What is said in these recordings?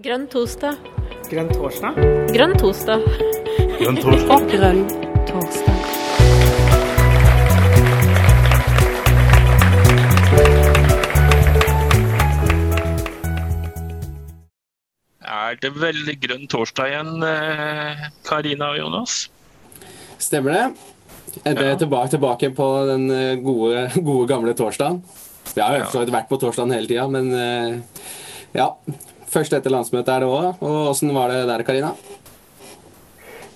Grønn torsdag. Grønn torsdag? Grønn torsdag. Grønn torsdag. Grønn torsdag. Er det vel grønn torsdag igjen, eh, Karina og Jonas? Stemmer det. Er det tilbake, tilbake på den eh, gode, gode gamle torsdagen. Vi har jo ja. vært på torsdagen hele tida, men eh, ja. Først etter landsmøtet er det òg. Og åssen var det der, Karina?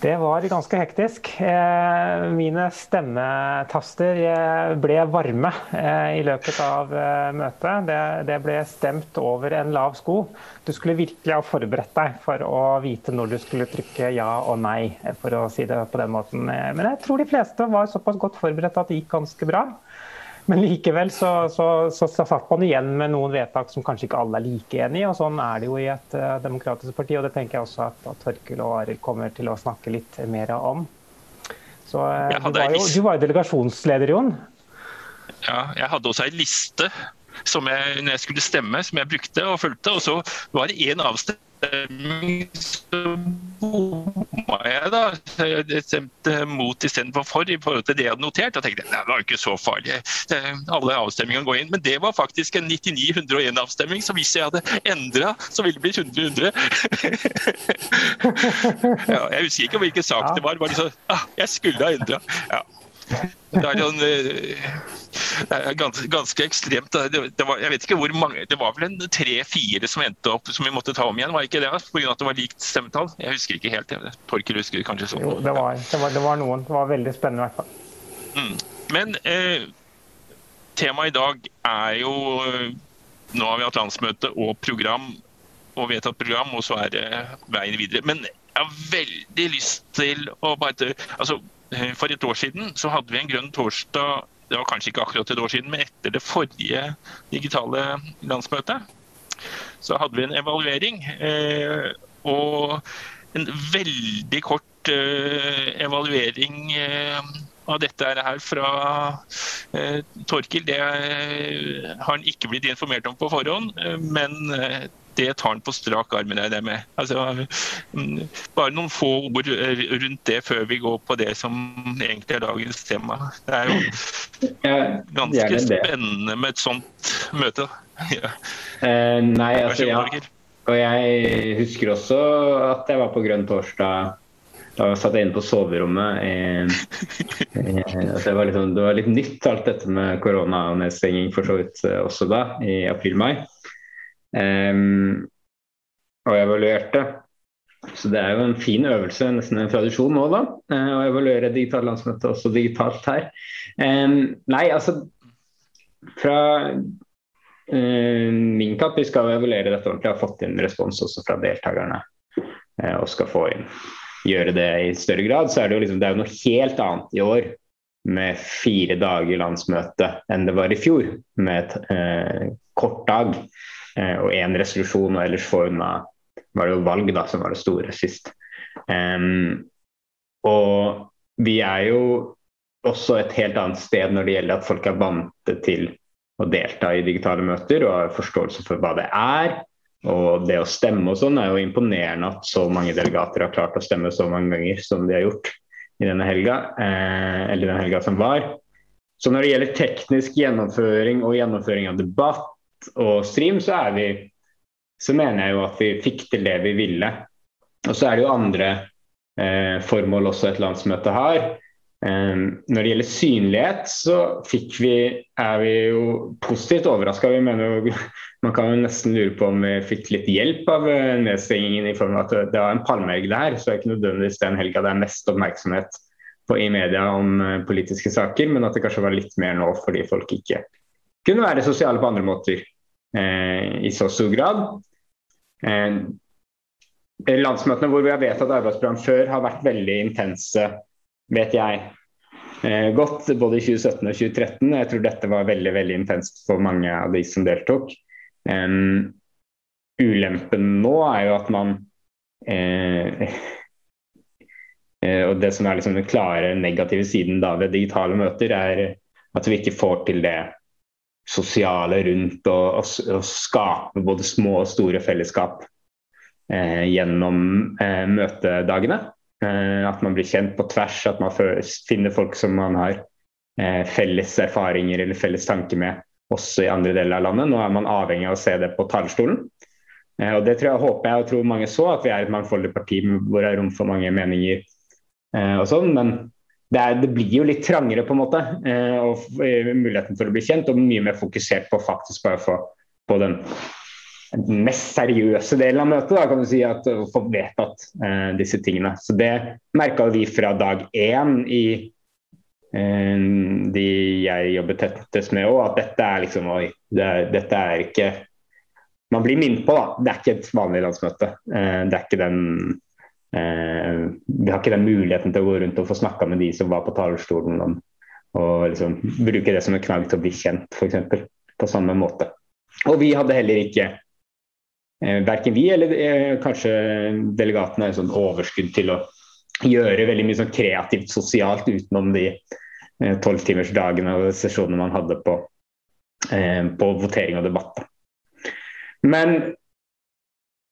Det var ganske hektisk. Eh, mine stemmetaster eh, ble varme eh, i løpet av møtet. Det, ble stemt over en lav sko. Du skulle virkelig ha forberedt deg for å vite når du skulle trykke ja og nei, for å si det på den måten. Men jeg tror de fleste var såpass godt forberedt at det gikk ganske bra. Men likevel så, så, så, så, satt man igjen med noen vedtak som kanskje ikke alle er like enig i. og Sånn er det jo i et uh, demokratisk parti, og det tenker jeg også at, at Torkil og Arild kommer til å snakke litt mer om. Så uh, du, var jo, du var jo delegasjonsleder, Jon. Ja, jeg hadde også ei liste som jeg, når jeg skulle stemme, som jeg brukte og fulgte. Og så var det én avstemning så bomma jeg, da. Jeg stemte mot istedenfor for i forhold til det jeg hadde notert. Da tenkte nei, det var jo ikke så farlig. Alle avstemningene går inn. Men det var faktisk en 99-101-avstemning, så hvis jeg hadde endra, så ville det blitt 100-100. ja, jeg husker ikke hvilken sak det var. Bare så, ah, jeg skulle ha endra. Ja. Det er, en, det er ganske, ganske ekstremt. Det, det, var, jeg vet ikke hvor mange, det var vel en tre-fire som endte opp som vi måtte ta om igjen, var ikke det? Pga. at det var likt stemmetall? Jeg husker ikke helt. Torkel husker kanskje sånn. Jo, det var, det, var, det var, noen. Det var veldig spennende i hvert fall. Mm. Men eh, temaet i dag er jo Nå har vi hatt landsmøte og program og vedtatt program, og så er det veien videre. Men jeg har veldig lyst til å bare altså, Eh, for et år siden så hadde vi en grønn torsdag det var kanskje ikke akkurat et år siden, men etter det forrige digitale landsmøtet. Så hadde vi en evaluering. Eh, og en veldig kort eh, evaluering av dette her fra Torkil. Det har han ikke blitt informert om på forhånd, men det tar han på strak arm. Det med. Altså, bare noen få ord rundt det før vi går på det som egentlig er dagens tema. Det er jo ganske spennende med et sånt møte. Ja. Uh, nei, altså, ja. Og jeg husker også at jeg var på Grønn torsdag. Da satt jeg inne på soverommet. Eh, eh, det, var litt, det, var litt nytt alt dette med korona og nedstenging for så vidt eh, også da, i april-mai. Um, og evaluerte. Så det er jo en fin øvelse, nesten en tradisjon nå, da. Uh, å evaluere digitalt landsmøte også digitalt her. Um, nei, altså Fra uh, min kapp, vi skal evaluere dette ordentlig. Har fått inn respons også fra deltakerne. Uh, og skal få inn gjøre det i større grad. Så er det jo liksom, det er jo noe helt annet i år med fire dager landsmøte enn det var i fjor med et kort dag. Eh, og én resolusjon, og ellers få unna var det jo valg da, som var det store sist. Um, og vi er jo også et helt annet sted når det gjelder at folk er vant til å delta i digitale møter og har forståelse for hva det er. Og det å stemme og sånn er jo imponerende at så mange delegater har klart å stemme så mange ganger som de har gjort i denne helga, eh, eller den helga som var. Så når det gjelder teknisk gjennomføring og gjennomføring av debatt og stream, så er vi så mener jeg jo at vi fikk til det vi ville. Og så er det jo andre eh, formål også et landsmøte har. Eh, når det gjelder synlighet, så fikk vi, er vi jo positivt overraska. Man kan jo nesten lure på om vi fikk litt hjelp av eh, nedstengingen i form av at det var en palmehelg det her. Så det er ikke nødvendigvis den helga det er mest oppmerksomhet på i media om eh, politiske saker, men at det kanskje var litt mer nå fordi folk ikke kunne være sosiale på andre måter. Eh, i så stor grad. Eh, landsmøtene hvor vi har vedtatt arbeidsprogram før, har vært veldig intense, vet jeg. Eh, godt både i 2017 og 2013. Jeg tror dette var veldig veldig intenst for mange av de som deltok. Ulempen nå er jo at man Og det som er liksom den klare negative siden da ved digitale møter, er at vi ikke får til det sosiale rundt og, og, og, skape både små og store fellesskap. eh, gjennom eh, møtedagene. Eh, at man blir kjent på tvers, at man finner folk som man har eh, felles erfaringer eller felles tanker med også i andre deler av landet. Nå er man avhengig av å se det på talerstolen. Eh, og Det tror jeg, håper jeg og tror mange så, at vi er et mangfoldig parti hvor det er rom for mange meninger. og sånn, Men det, er, det, blir jo litt trangere, på en måte. og Muligheten for å bli kjent, og mye mer fokusert på faktisk bare å få på den mest seriøse delen av møtet, da, kan du si, at å få vedtatt eh, disse tingene. Så Det merka vi fra dag én i eh, de jeg jobber tettest med òg, at dette er liksom Oi, det, dette er ikke Man blir minnet på, da. Det er ikke et vanlig landsmøte. Eh, det er ikke den eh, Vi har ikke den muligheten til å gå rundt og få snakka med de som var på talerstolen, om, og liksom bruke det som en knagg til å bli kjent, f.eks. På samme måte. Og vi hadde heller ikke eh, verken vi eller eh, kanskje delegatene sånn overskudd til å gjøre veldig mye sånn kreativt sosialt utenom de eh, tolvtimersdagene og sesjonene man hadde på, eh, på votering og debatt. Men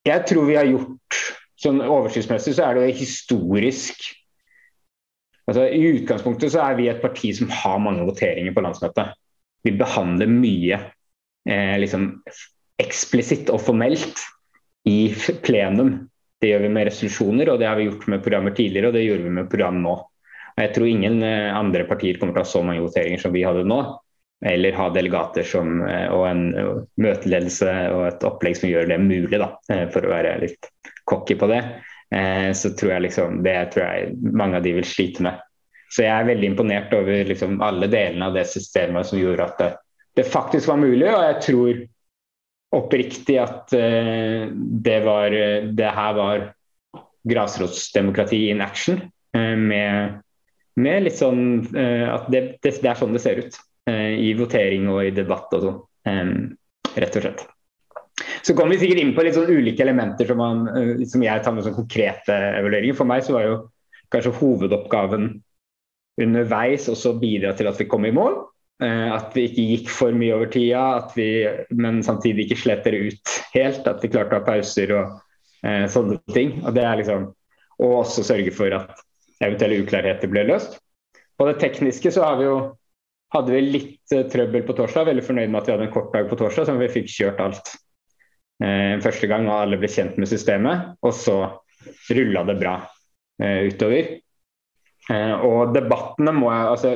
jeg tror vi har gjort sånn Oversiktsmessig så er det historisk altså I utgangspunktet så er vi et parti som har mange voteringer på landsmøtet. Vi behandler mye eh, liksom eksplisitt og formelt i plenum. Det gjør vi med resolusjoner, og det har vi gjort med programmer tidligere, og det gjorde vi med program nå. Og jeg tror ingen eh, andre partier kommer til å ha så mange voteringer som vi hadde nå. Eller ha delegater som, eh, og en møteledelse og et opplegg som gjør det mulig, da, eh, for å være litt cocky på det. Så tror jeg liksom, det tror jeg mange av de vil slite med. Så jeg er veldig imponert over liksom alle delene av det systemet som gjorde at det, det faktisk var mulig. Og jeg tror oppriktig at uh, det, var, det her var grasrotsdemokrati in action. Uh, med, med, litt sånn uh, at det, det, det, er sånn det ser ut. I votering og i debatt og sånn. Um, rett og slett. Så kommer vi sikkert inn på litt sånn ulike elementer som, man, som jeg tar med som konkrete evalueringer. For meg så var jo kanskje hovedoppgaven underveis også bidra til at vi kom i mål. Eh, at vi ikke gikk for mye over tida, vi, men samtidig ikke sletter ut helt. At vi klarte å ha pauser og eh, sånne ting. Og, liksom, og også sørge for at eventuelle uklarheter ble løst. På det tekniske så vi jo, hadde vi litt eh, trøbbel på torsdag. Veldig fornøyd med at vi hadde en kort dag på torsdag, så vi fikk kjørt alt eh, første gang. Og alle ble kjent med systemet. Og så rulla det bra eh, utover. Eh, og debattene må jeg altså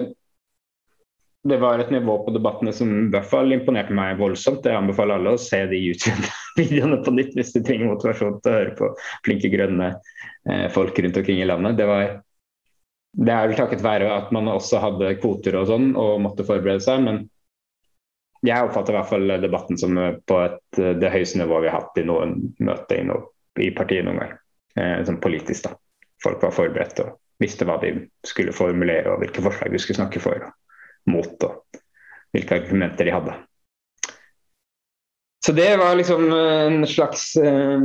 det var et nivå på debattene som i hvert fall imponerte meg voldsomt. Jeg anbefaler alle å se de YouTube-videoene på nytt hvis de trenger motivasjon til å høre på flinke, grønne eh, folk rundt omkring i landet. Det, var, det er vel takket være at man også hadde kvoter og sånn og måtte forberede seg. Men jeg oppfatter i hvert fall debatten som på et, det høyeste nivået vi har hatt i noen møter i, noe, i partiet noen gang. Eh, sånn politisk, da. Folk var forberedt og visste hva de skulle formulere og hvilke forslag de skulle snakke for. Og mot, og hvilke argumenter de hadde. Så det var liksom en slags eh,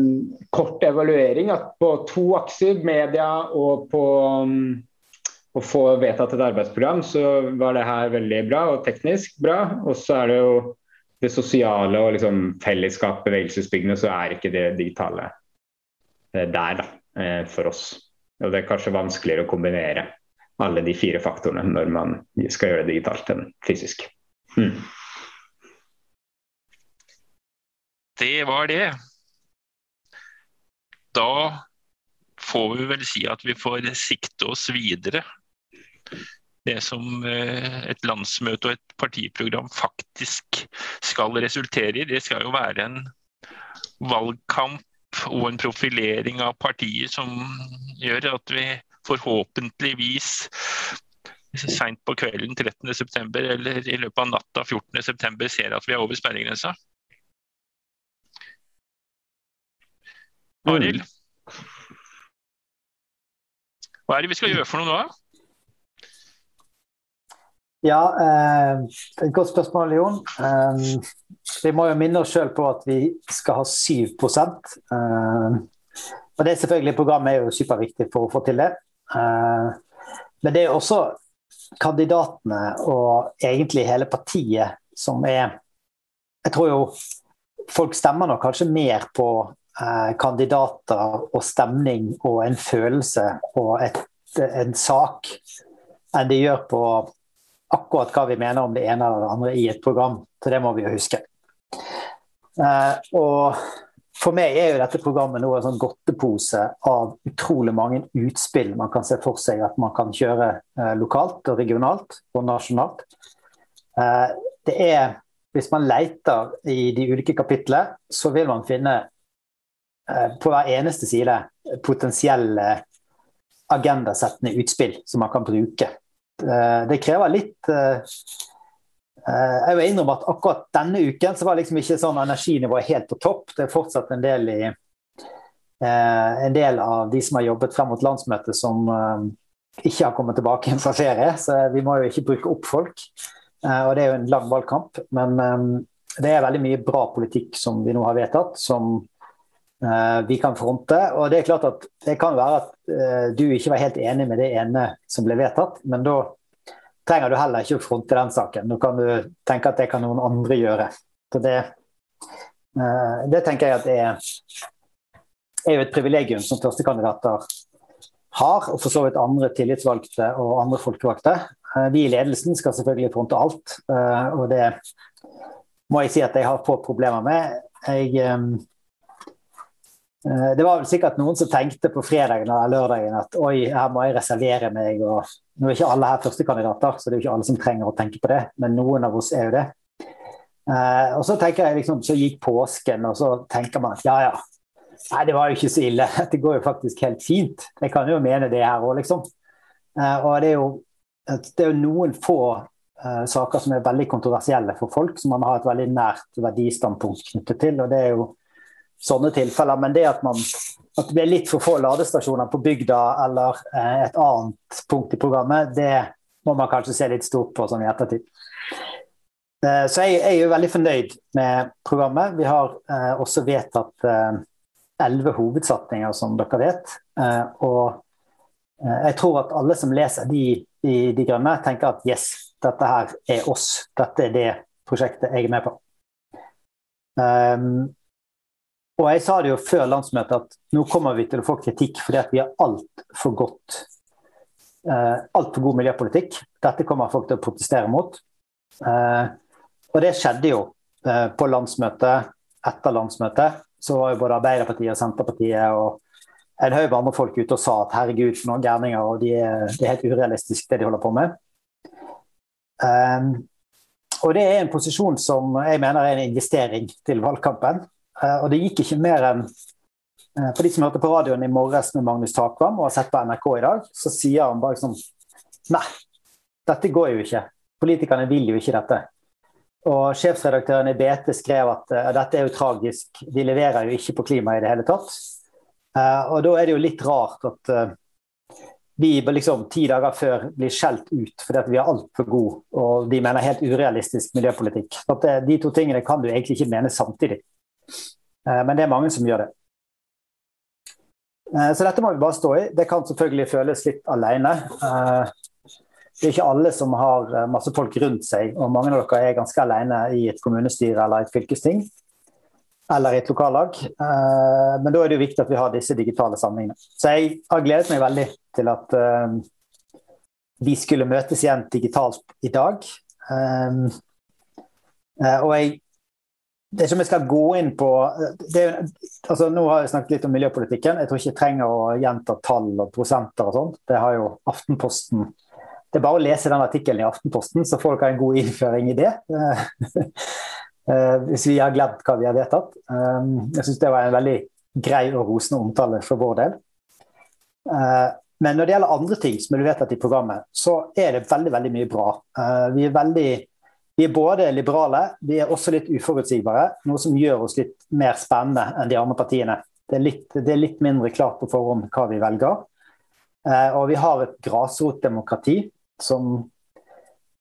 kort evaluering. At på to akser, media og på um, å få vedtatt et arbeidsprogram, så var det her veldig bra og teknisk bra. Og så er det jo det sosiale og liksom fellesskap, bevegelsesbyggende, så er ikke det digitale eh, der da, eh, for oss. Og det er kanskje vanskeligere å kombinere alle de fire faktorene når man skal gjøre det digitalt enn fysisk. Hmm. Det var det. Da får vi vel si at vi får sikte oss videre. Det som eh, et landsmøte og et partiprogram faktisk skal resultere i, det skal jo være en valgkamp og en profilering av partiet som gjør at vi forhåpentligvis seint på kvelden 13.9. eller i løpet av natta 14.9. ser at vi er over sperregrensa. Arild? Hva er det vi skal gjøre for noe nå? Ja, eh, et godt spørsmål, Jon. Eh, vi må jo minne oss sjøl på at vi skal ha 7 eh, og det er selvfølgelig Programmet er jo superviktig for å få til det. Eh, men det er også kandidatene og egentlig hele partiet som er Jeg tror jo folk stemmer nok kanskje mer på eh, kandidater og stemning og en følelse og et, en sak enn de gjør på akkurat hva vi mener om det ene eller det andre i et program. Så det må vi jo huske. Eh, og for meg er jo dette programmet nå en sånn godtepose av utrolig mange utspill man kan se for seg at man kan kjøre eh, lokalt og regionalt og nasjonalt. Eh, det er, Hvis man leter i de ulike kapitlene, så vil man finne på hver eneste side potensielle agendasettende utspill som man kan bruke. Eh, det krever litt eh, Eh, jeg vil innrømme at akkurat denne uken så var liksom ikke sånn energinivået helt på topp. Det er fortsatt en del, i, en del av de som har jobbet frem mot landsmøtet som ikke har kommet tilbake fra ferie, så vi må jo ikke bruke opp folk. Og det er jo en lang valgkamp, men det er veldig mye bra politikk som vi nå har vedtatt, som vi kan fronte. Og det er klart at det kan være at du ikke var helt enig med det ene som ble vedtatt, men da trenger du heller ikke å fronte den saken. Nå kan du tenke at det kan noen andre gjøre. Så det, eh, det tenker jeg at er, er jo et privilegium som førstekandidater har, og for så vidt andre tillitsvalgte og andre folkevalgte. Eh, vi i ledelsen skal selvfølgelig fronte alt, eh, og det må jeg si at jeg har få problemer med. Jeg Eh, det var vel sikkert noen som tenkte på fredagen eller lørdagen at oi, her må jeg reservere meg. og Nå er ikke alle her førstekandidater, så det er jo ikke alle som trenger å tenke på det. Men noen av oss er jo det. Eh, og så tenker jeg liksom, så gikk påsken, og så tenker man at ja ja, nei det var jo ikke så ille. Det går jo faktisk helt fint. Jeg kan jo mene det her òg, liksom. Eh, og det er, jo, det er jo noen få saker som er veldig kontroversielle for folk, som man har et veldig nært verdistandpunkt knyttet til. og det er jo sånne tilfeller. Men det at, man, at det blir litt for få ladestasjoner på bygda eller eh, et annet punkt i programmet, det må man kanskje se litt stort på sånn i ettertid. Eh, så jeg, jeg, er veldig fornøyd med programmet. Vi har eh, også vedtatt eh, elleve hovedsatsinger, som dere vet. Eh, og eh, jeg tror at alle som leser de i De grønne, tenker at yes, dette her er oss. Dette er det prosjektet jeg er med på. Um, og jeg sa det jo før landsmøtet at nå kommer vi til å få kritikk fordi at vi har altfor godt uh, altfor god miljøpolitikk. Dette kommer folk til å protestere mot. Uh, og det skjedde jo uh, på landsmøtet etter landsmøtet. Så var jo både Arbeiderpartiet og Senterpartiet og en haug andre folk ute og sa at herregud, for noen gærninger, og de er, det er helt urealistisk det de holder på med. Um, og det er en posisjon som jeg mener er en investering til valgkampen. Eh, og det gikk ikke mer enn eh, For de som hørte på radioen i morges med Magnus Takvam og har sett på NRK i dag, så sier han bare sånn Nei, dette går jo ikke. Politikerne vil jo ikke dette. Og Sjefsredaktøren i BT skrev at uh, dette er jo tragisk, de leverer jo ikke på klima i det hele tatt. Og da er det jo litt rart at vi liksom ti dager før blir skjelt ut fordi at vi er altfor gode og de mener helt urealistisk miljøpolitikk. At de to tingene kan du egentlig ikke mene samtidig. Eh, men det er mange som gjør det. Eh, så dette må vi bare stå i. Det kan selvfølgelig føles litt alene. Eh, det er ikke alle som har masse folk rundt seg, og mange av dere er ganske alene i et kommunestyre eller et fylkesting. Eller i et lokallag. Men da er det jo viktig at vi har disse digitale samlingene. Så jeg har gledet meg veldig til at vi skulle møtes igjen digitalt i dag. Og jeg det som jeg skal gå inn på det, altså Nå har jeg snakket litt om miljøpolitikken. Jeg tror ikke jeg trenger å gjenta tall og prosenter og sånt. Det har jo Aftenposten Det er bare å lese den artikkelen i Aftenposten, så får dere en god innføring i det. Eh, hvis vi har glemt hva vi har vedtatt. Eh, jeg syns det var en veldig grei og rosende omtale for vår del. Eh, men når det gjelder andre ting som er vedtatt i programmet, så er det veldig veldig mye bra. Vi er veldig vi er både liberale, vi er også litt uforutsigbare, noe som gjør oss litt mer spennende enn de andre partiene. Det er litt, det er litt mindre klart på forhånd hva vi velger. Eh, og vi har et grasrotdemokrati som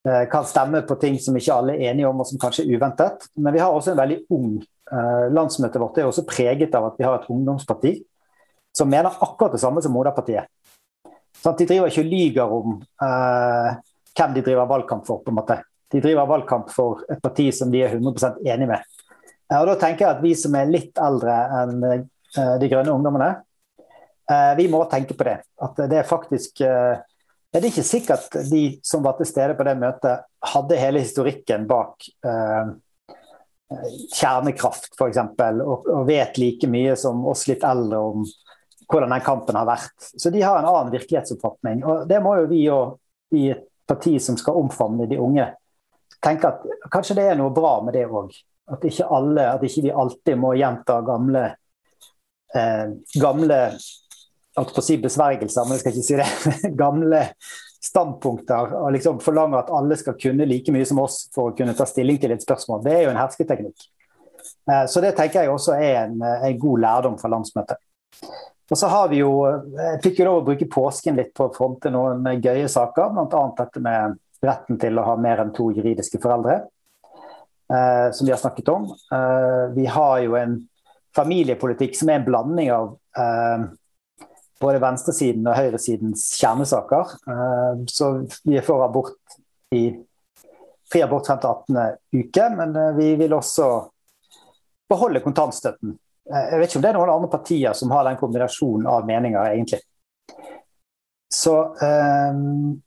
eh, kan stemme på ting som ikke alle er enige om, og som kanskje er uventet. Men vi har også en veldig ung eh, Landsmøtet vårt er også preget av at vi har et ungdomsparti som mener akkurat det samme som moderpartiet. Sånn, de driver ikke og lyver om eh, hvem de driver valgkamp for, på en måte de driver valgkamp for et parti som de er 100% enig med. Og da tenker jeg at Vi som er litt eldre enn de grønne ungdommene. Vi må tenke på det. At det er faktisk det er ikke sikkert de som var til stede på det møtet, hadde hele historikken bak eh, kjernekraft, f.eks., og, og vet like mye som oss litt eldre om hvordan den kampen har vært. Så de har en annen virkelighetsoppfatning. Og det må jo vi òg, i et parti som skal omfavne de unge, tenke at kanskje det er noe bra med det òg. At ikke alle, at ikke vi alltid må gjenta gamle, eh, gamle holdt på å si besvergelser, men jeg skal ikke si det, gamle standpunkter og liksom forlange at alle skal kunne like mye som oss for å kunne ta stilling til et spørsmål. Det er jo en hersketeknikk. Eh, så det tenker jeg også er en, en god lærdom fra landsmøtet. Og så har vi jo, Jeg fikk jo lov å bruke påsken litt på å fronte noen gøye saker, bl.a. dette med retten til å ha mer enn to juridiske foreldre, eh, som vi har snakket om. Eh, vi har jo en familiepolitikk som er en blanding av eh, både venstresiden og høyresidens kjernesaker. Så vi er for abort i fri abort frem til 18. uke, men vi vil også beholde kontantstøtten. Jeg vet ikke om det er noen andre partier som har den kombinasjonen av meninger, egentlig. Så um,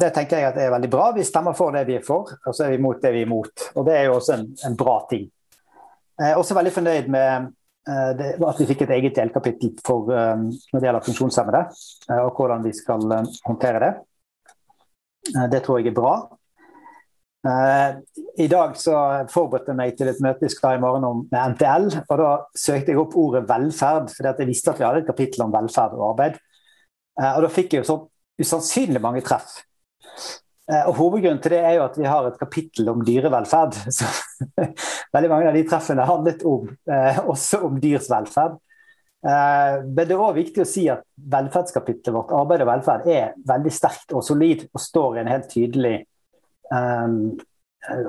det tenker jeg at er veldig bra. Vi stemmer for det vi er for, og så er vi imot det vi er imot. Og det er jo også en, en bra ting. Jeg er også veldig fornøyd med Eh, det, at vi fikk et eget delkapittel for um, når det gjelder funksjonshemmede, uh, og hvordan vi skal håndtere det. Det tror jeg er bra. I dag så forberedte jeg meg til et møte i skal i morgen om med NTL. og Da søkte jeg opp ordet velferd, fordi jeg visste at vi hadde et kapittel om velferd og arbeid. og Da fikk jeg jo sånn usannsynlig mange treff. Eh, og Hovedgrunnen til det er jo at vi har et kapittel om dyrevelferd. Så veldig mange av de treffene handlet om, eh, også om dyrs velferd. Eh, men det er òg viktig å si at velferdskapitlet vårt, arbeid og velferd, er veldig sterkt og solid og står i en helt tydelig um,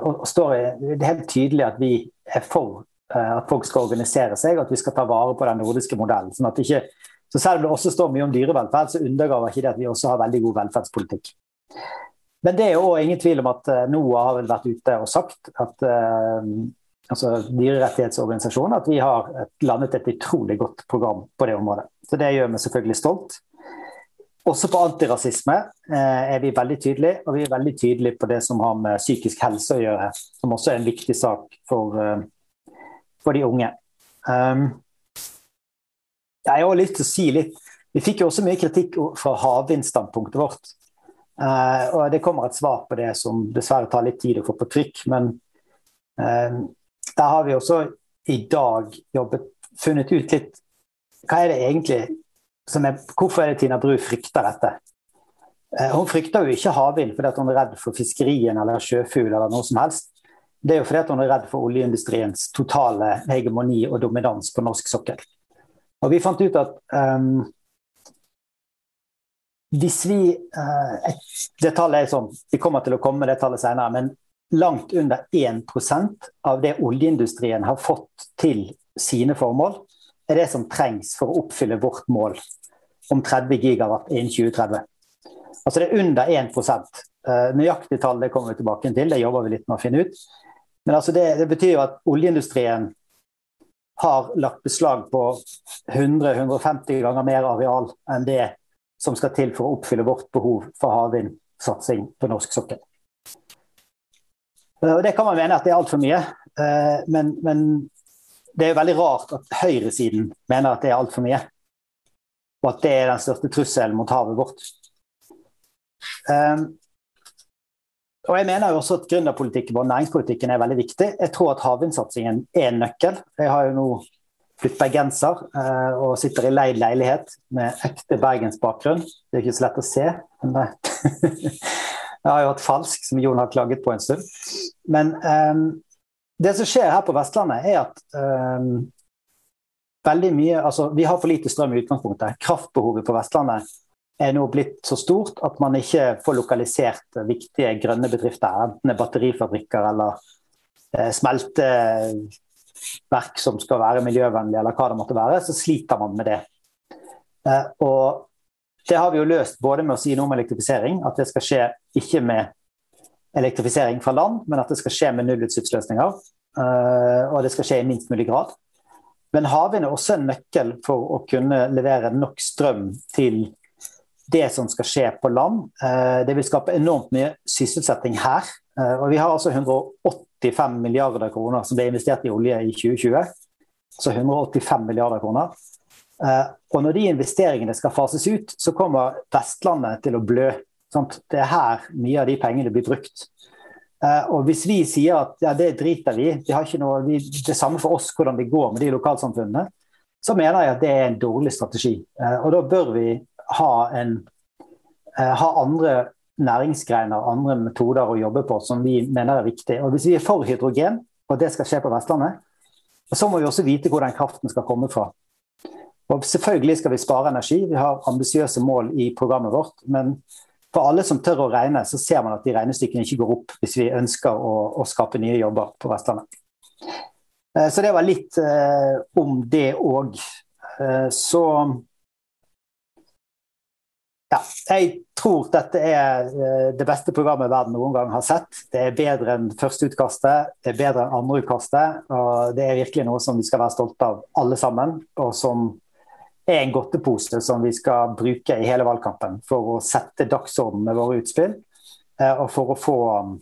og står i, Det er helt tydelig at vi er for uh, at folk skal organisere seg, og at vi skal ta vare på den nordiske modellen. sånn ikke så Selv om det også står mye om dyrevelferd, så undergraver ikke det at vi også har veldig god velferdspolitikk. Men det er jo ingen tvil om at NOA NOAH har vel vært ute og sagt at uh, altså dyrerettighetsorganisasjonen, at vi har landet et utrolig godt program på det området. Så Det gjør vi selvfølgelig stolt. Også på antirasisme uh, er vi veldig tydelige, og vi er veldig tydelige på det som har med psykisk helse å gjøre, som også er en viktig sak for, for de unge. Um, jeg har lyst til å si litt Vi fikk jo også mye kritikk fra havvindstandpunktet vårt. Uh, og Det kommer et svar på det som dessverre tar litt tid å få på trykk. Men uh, der har vi også i dag jobbet, funnet ut litt hva er det egentlig som er, Hvorfor er det Tina Bru frykter dette? Uh, hun frykter jo ikke havvind fordi hun er redd for fiskerien eller sjøfugl eller noe som helst. Det er jo fordi hun er redd for oljeindustriens totale hegemoni og dominans på norsk sokkel. Og Vi fant ut at um, hvis vi eh, Det tallet er sånn, Vi kommer til å komme med det tallet senere, men langt under 1% av det oljeindustrien har fått til sine formål, er det som trengs for å oppfylle vårt mål om 30 gigawatt innen 2030. Altså det er under 1 eh, Nøyaktig tall det kommer vi tilbake til, det jobber vi litt med å finne ut. Men altså det, det betyr jo at oljeindustrien har lagt beslag på 100-150 ganger mer areal enn det som skal til for å oppfylle vårt behov for havvindsatsing på norsk sokkel. Og det kan man mene at det er altfor mye, eh, men, men, det er veldig rart at høyresiden mener at det er altfor mye. Og at det er den største trusselen mot havet vårt. Eh, og jeg mener jo også at Gründerpolitikken og næringspolitikken er veldig viktig. Jeg tror at havvindsatsingen er en nøkkel. Jeg har jo nå bergenser eh, og sitter i leid leilighet med ekte bergensbakgrunn. Det er ikke så lett å se. Men jeg har jo hatt falsk, som Jon har klaget på en stund. Men um, det som skjer her på Vestlandet, er at um, veldig mye Altså, vi har for lite strøm i utgangspunktet. Kraftbehovet på Vestlandet er nå blitt så stort at man ikke får lokalisert viktige grønne bedrifter, enten er batterifabrikker eller smelte verk som skal være miljøvennlig, eller hva det måtte være, så sliter man med det. Eh, og det har vi jo løst både med å si noe om elektrifisering, at det skal skje ikke med elektrifisering fra land, men at det skal skje med nullutslippsløsninger. Eh, og det skal skje i minst mulig grad. Men havvind er også en nøkkel for å kunne levere nok strøm til det som skal skje på land. Eh, det vil skape enormt mye sysselsetting her. Og vi har altså 185 milliarder kroner som ble investert i olje i 2020. Så 185 milliarder kroner. Eh, og når de investeringene skal fases ut, så kommer Vestlandet til å blø. Det er her mye av de pengene blir brukt. Uh, og Hvis vi sier at ja, det driter vi det er samme for oss hvordan det går med de lokalsamfunnene, så mener jeg at det er en dårlig strategi. Uh, og Da bør vi ha, en, ha, andre næringsgreiner, andre metoder å jobbe på som vi mener er viktig. Og Hvis vi er for hydrogen, og det skal skje på Vestlandet, så må vi også vite hvor den kraften skal komme fra. Og Selvfølgelig skal vi spare energi, vi har ambisiøse mål i programmet vårt. men for alle som tør å regne, så ser man at de regnestykkene ikke går opp hvis vi ønsker å, å skape nye jobber på Vestlandet. Eh, så det var litt eh, om det òg. Eh, så ja, jeg tror dette er eh, det beste programmet verden noen gang har sett. Det er bedre enn førsteutkastet, det er bedre enn andreutkastet. Og det er virkelig noe som vi skal være stolte av alle sammen, og som er en godtepose som vi skal bruke i hele valgkampen for å sette dagsorden med våre utspill. Eh, og for å få um,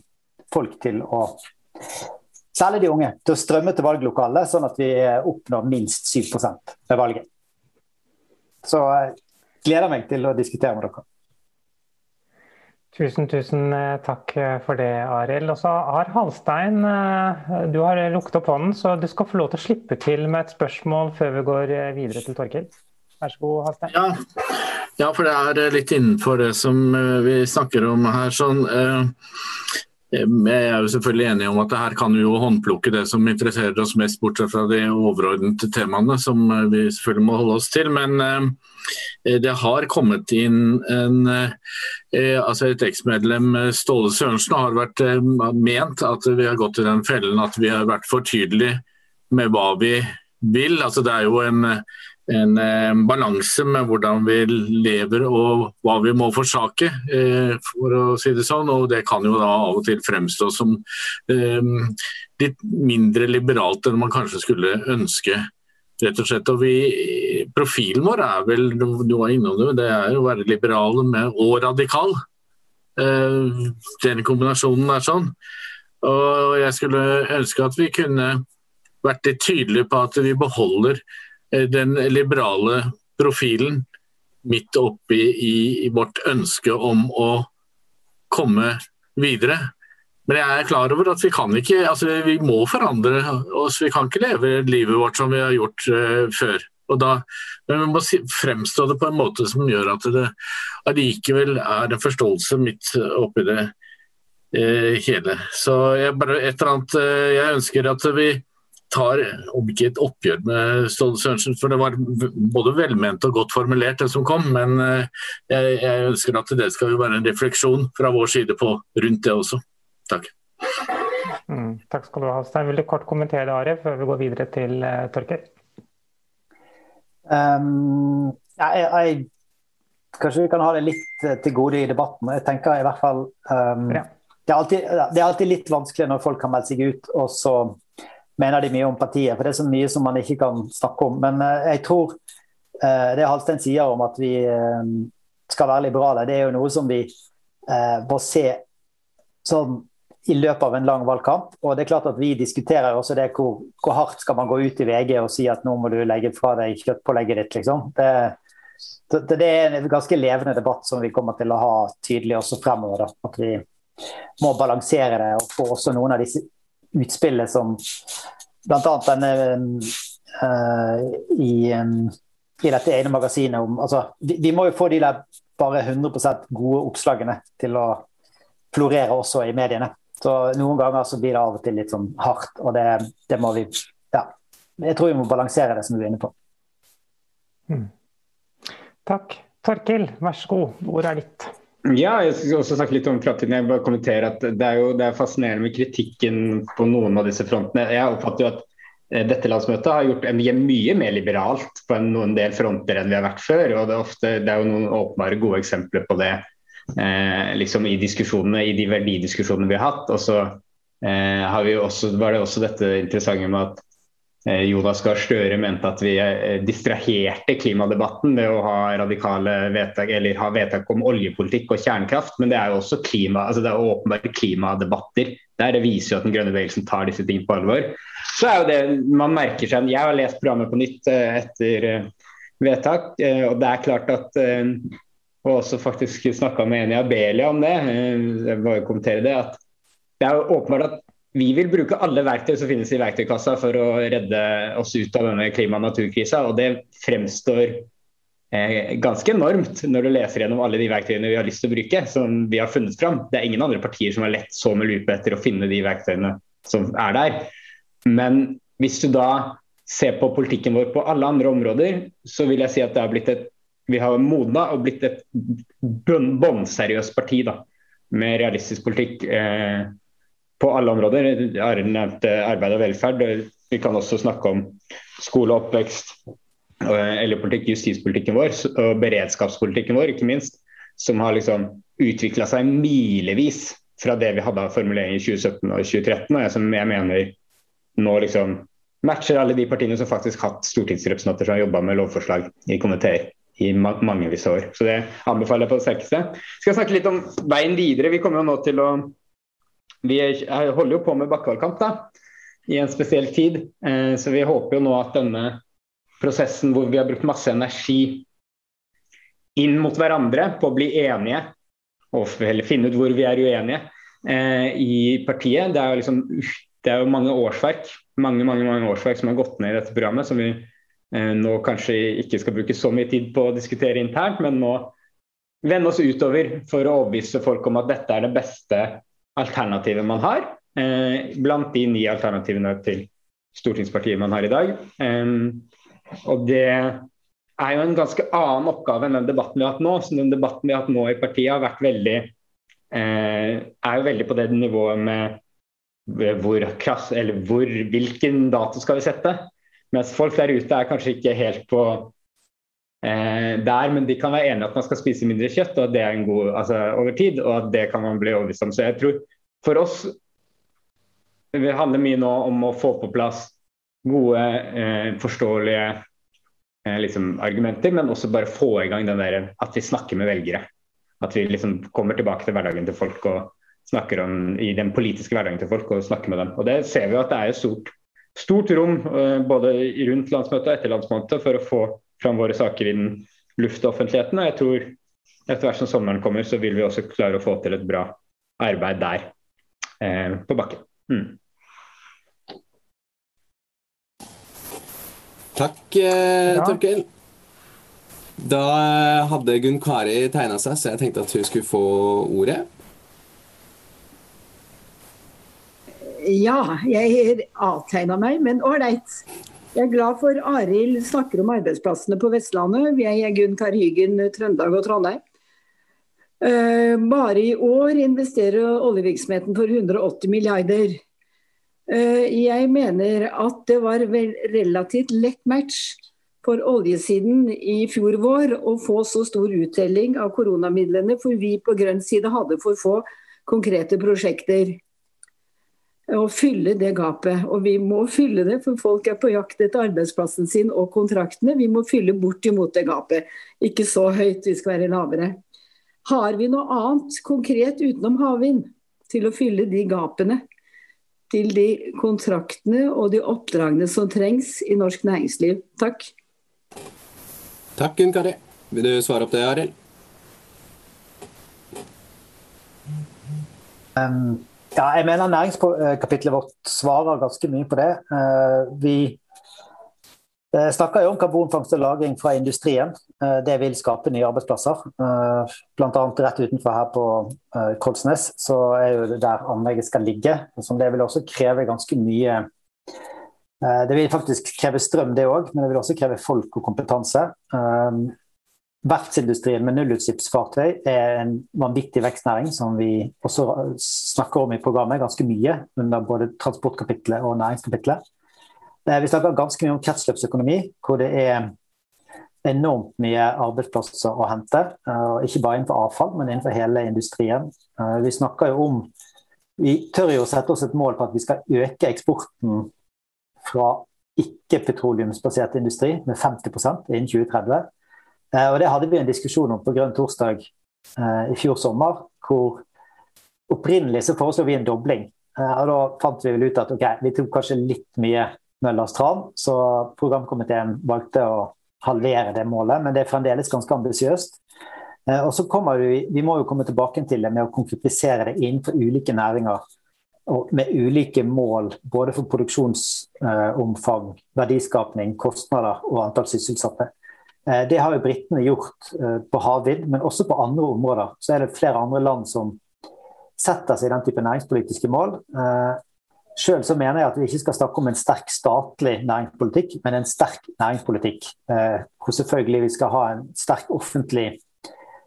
folk til å Særlig de unge, til å strømme til valglokalet, sånn at vi oppnår minst 7% ved valget. Så eh, gleder meg til å diskutere med dere. Tusen, tusen eh, takk for det, Arild. Og så Ar Halstein, du har lukket opp hånden, så du skal få lov til å slippe til med et spørsmål før vi går videre til Torkild. Vær så god, Halstein. Ja. ja, for det er eh, litt innenfor det som eh, vi snakker om her. sånn eh, jeg er jo selvfølgelig enig om at her kan vi jo håndplukke det som interesserer oss mest, bortsett fra de overordnede temaene som vi selvfølgelig må holde oss til. Men det har kommet inn en, altså et eksmedlem, Ståle Sørensen, har vært ment at vi har gått i den fellen at vi har vært for tydelige med hva vi vil. Altså det er jo en en eh, balanse med hvordan vi lever og hva vi må forsake, eh, for å si det sånn. Og det kan jo da av og til fremstå som eh, litt mindre liberalt enn man kanskje skulle ønske. rett og slett. Og vi, profilen vår er vel, du var innom det, det er å være liberal med, og radikal. Den kombinasjonen er sånn. Og jeg skulle ønske at vi kunne vært litt tydelige på at vi beholder Eh, den liberale profilen midt oppi i, i vårt ønske om å komme videre. Men jeg er klar over at vi kan ikke altså Vi må forandre oss. Vi kan ikke leve livet vårt som vi har gjort uh, før. Da, men vi må fremstå det på en måte som gjør at det allikevel er en forståelse midt oppi det uh, hele. Så jeg, bare et eller annet uh, Jeg ønsker at vi tar om ikke et oppgjør med Ståle Sørensen, for det var både velment og godt formulert det som kom, men eh, jeg, jeg ønsker at det skal jo være en refleksjon fra vår side på rundt det også. Takk. Mm, takk skal du ha, Stein. Vil du kort kommentere det, Are, før vi går videre til uh, Torker? Um, jeg, jeg, kanskje vi kan ha det litt eh, til gode i debatten. Jeg tenker i hvert fall um, ja. det, er alltid, det, er alltid, litt vanskelig når folk har meldt seg ut, og så mener de mye om partiet. For det er så mye som man ikke kan snakke om. Men uh, jeg tror uh, det Halstein sier om at vi uh, skal være liberale, det er jo noe som vi må se sånn i løpet av en lang valgkamp. Og det er klart at Vi diskuterer også det hvor, hvor hardt skal man gå ut i VG og si at nå må du legge fra deg kjøttpålegget ditt. liksom. Det, det, det, er en ganske levende debatt som vi kommer til å ha tydelig også fremover. Da. At vi må balansere det og få også noen av disse utspillet som bl.a. denne uh, i, um, i, dette ene magasinet om altså, vi, vi, må jo få de der bare 100% gode oppslagene til å florere også i mediene. Så Noen ganger så blir det av og til litt sånn hardt, og det, det må vi ja. Jeg tror vi må balansere det som du er inne på. Mm. Takk. Torkil, vær så god. Ordet er ditt. Ja, jeg skal også snakke litt om framtiden. Jeg bare kommenterer at Det er jo det er fascinerende med kritikken på noen av disse frontene. Jeg oppfatter jo at eh, dette landsmøtet har gjort mye mer liberalt på noen del fronter enn vi har vært før. og Det er, ofte, det er jo noen åpenbare gode eksempler på det eh, liksom i diskusjonene, i de verdidiskusjonene vi har hatt. Og så eh, har vi også, var det også dette interessante med at Jonas Gahr Støre mente at vi eh, distraherte klimadebatten ved å ha radikale vedtak eller ha vedtak om oljepolitikk og kjernekraft, men det er jo også klima, altså det er åpenbare klimadebatter der. Det viser jo at den grønne bevegelsen tar disse tingene på alvor. Så er jo det, man merker seg, Jeg har lest programmet på nytt eh, etter vedtak, og det er klart at og også faktisk snakka med Eni Abelia om det, jeg bare kommentere det, at det er jo åpenbart at vi vil bruke alle verktøy som finnes i verktøykassa for å redde oss ut av denne klima- og naturkrisa. Og det fremstår eh, ganske enormt når du leser gjennom alle de verktøyene vi har lyst til å bruke. som vi har funnet fram. Det er ingen andre partier som har lett så med lupe etter å finne de verktøyene som er der. Men hvis du da ser på politikken vår på alle andre områder, så vil jeg si at det har blitt et vi har modna og blitt et bånnseriøst parti da, med realistisk politikk. Eh, på alle områder. Arild nevnte arbeid og velferd. Vi kan også snakke om skole og oppvekst, eller politikk, justispolitikken vår og beredskapspolitikken vår, ikke minst. Som har liksom utvikla seg milevis fra det vi hadde av formuleringer i 2017 og 2013. og jeg, som jeg mener nå liksom matcher alle de partiene som faktisk har hatt stortingsrepresentanter som har jobba med lovforslag i komiteer i mange visse år. Så det anbefaler jeg på det sterkeste. Skal snakke litt om veien videre. Vi kommer jo nå til å vi holder jo på med bakkevalgkamp da, i en spesiell tid. Eh, så vi håper jo nå at denne prosessen hvor vi har brukt masse energi inn mot hverandre på å bli enige, eller finne ut hvor vi er uenige eh, i partiet. Det er liksom, det er jo mange årsverk mange, mange, mange årsverk som har gått ned i dette programmet, som vi eh, nå kanskje ikke skal bruke så mye tid på å diskutere internt, men nå vende oss utover for å overbevise folk om at dette er det beste alternativet man har, eh, blant de ni alternativene til stortingspartiet man har i dag. og det er jo en ganske annen oppgave enn den debatten vi har hatt nå. Så den debatten vi har hatt nå i partiet har vært veldig eh, er jo veldig på det nivået med hvor krass, eller hvor, hvilken dato skal vi sette. Mens folk der ute er kanskje ikke helt på eh, der, men de kan være enige at man skal spise mindre kjøtt og at det er en god, altså, over tid, og at det kan man bli overbevist om. Så jeg tror for oss det handler mye nå om å få på plass gode, eh, forståelige eh, liksom, argumenter, men også bare få i gang den der at vi snakker med velgere. At vi liksom kommer tilbake til hverdagen til folk og snakker om i den politiske hverdagen til folk og snakker med dem. Og Det ser vi at det er et stort, stort rom eh, både rundt landsmøtet og etter landsmøtet for å få fram våre saker i den luftoffentligheten. Og jeg tror etter hvert som sommeren kommer, så vil vi også klare å få til et bra arbeid der eh, på bakken. Mm. Takk, eh, ja. Torkel. Da hadde Gunn Kari tegna seg, så jeg tenkte at hun skulle få ordet. Ja, jeg avtegna meg, men ålreit. Jeg er glad for Arild snakker om arbeidsplassene på Vestlandet. Vi er Gunn Karhygen, Trøndelag og Trondheim. Uh, bare i år investerer oljevirksomheten for 180 milliarder. Uh, jeg mener at det var relativt lett match for oljesiden i fjor vår å få så stor uttelling av koronamidlene, for vi på grønn side hadde for få konkrete prosjekter å fylle det gapet. Og vi må fylle det, for folk er på jakt etter arbeidsplassen sin og kontraktene. Vi må fylle bortimot det gapet. Ikke så høyt, vi skal være lavere. Har vi noe annet konkret utenom havvind til å fylle de gapene? Til de kontraktene og de oppdragene som trengs i norsk næringsliv. Takk. Takk, Gunn Kari. Vil du svare opp det, Arild? Um ja, jeg mener næringskapitlet vårt svarer ganske mye på det. Eh, vi eh, snakker jo om karbonfangst og -lagring fra industrien. Eh, det vil skape nye arbeidsplasser. Bl.a. rett utenfor her på Kolsnes så er jo det der anlegget skal ligge. Som det vil også kreve ganske mye Det vil faktisk kreve strøm, det òg, men det vil også kreve folk og kompetanse. Verftsindustrien med nullutslippsfartøy er en vanvittig vekstnæring som vi også snakker om i programmet ganske mye under både transportkapitlet og næringskapitlet. Eh, vi snakker ganske mye om kretsløpsøkonomi, hvor det er enormt mye arbeidsplasser å hente. Eh, ikke bare innenfor avfall, men innenfor hele industrien. Eh, vi snakker jo om Vi tør jo sette oss et mål på at vi skal øke eksporten fra ikke-petroleumsbasert industri med 50% innen 2030. Eh, og Det hadde vi en diskusjon om på Grønn torsdag eh, i fjor sommer. hvor Opprinnelig så foreslo vi en dobling. Eh, og Da fant vi vel ut at okay, vi tok kanskje litt mye Møllers tran, så programkomiteen valgte å halvere det målet. Men det er fremdeles ganske ambisiøst. Og så kommer vi, vi må jo komme tilbake til det med å konkretisere det innenfor ulike næringer og med ulike mål både for produksjonsomfang, verdiskapning, kostnader og antall sysselsatte. Eh, det har jo britene gjort eh, på havvind, men også på andre områder. Så er det flere andre land som setter seg i den type næringspolitiske mål. Eh, Sjøl mener jeg at vi ikke skal snakke om en sterk statlig næringspolitikk, men en sterk næringspolitikk. Hvor selvfølgelig vi skal ha en sterk offentlig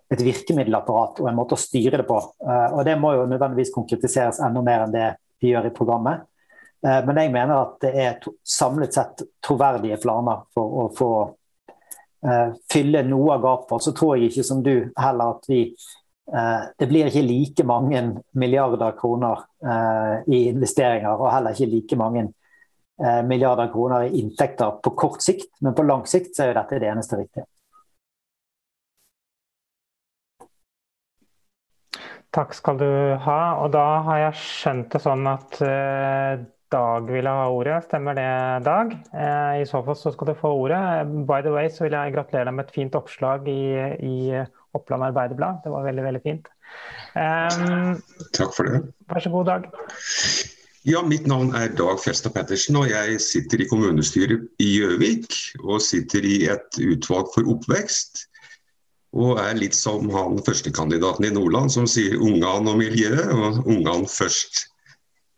et virkemiddelapparat og en måte å styre det på. Og Det må jo nødvendigvis konkretiseres enda mer enn det vi gjør i programmet. Men jeg mener at det er samlet sett troverdige planer for å få fylle noe av gapet. Så tror jeg ikke som du heller at vi uh, Det blir ikke like mange milliarder kroner uh, i investeringer, og heller ikke like mange milliarder kroner i inntekter på kort sikt. Men på lang sikt så er jo dette det eneste riktige. Takk skal du ha. Og da har jeg skjønt det sånn at Dag ville ha ordet. Stemmer det, Dag? Uh, I så fall så skal du få ordet. By the way så vil jeg gratulere deg med et fint oppslag i, i Oppland Arbeiderblad. Det var veldig, veldig fint. Um, Takk for det. Vær så god, Dag. Ja, Mitt navn er Dag Fjellstad Pettersen, og jeg sitter i kommunestyret i Gjøvik. Og sitter i et utvalg for oppvekst. Og er litt som han førstekandidaten i Nordland som sier ungene og miljøet, og ungene først.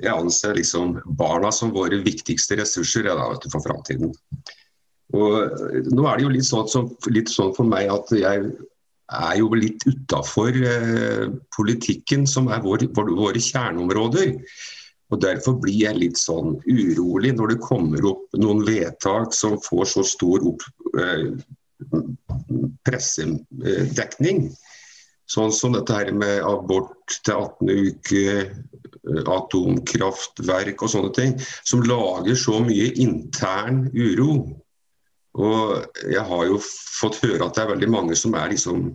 Jeg anser liksom barna som våre viktigste ressurser da, du, for framtiden. Nå er det jo litt sånn, litt sånn, for meg at jeg er jo litt utafor eh, politikken, som er vår, våre kjerneområder. Og Derfor blir jeg litt sånn urolig når det kommer opp noen vedtak som får så stor opp, eh, pressedekning. Sånn som dette her med abort til 18 uker, eh, atomkraftverk og sånne ting. Som lager så mye intern uro. Og jeg har jo fått høre at det er veldig mange som er liksom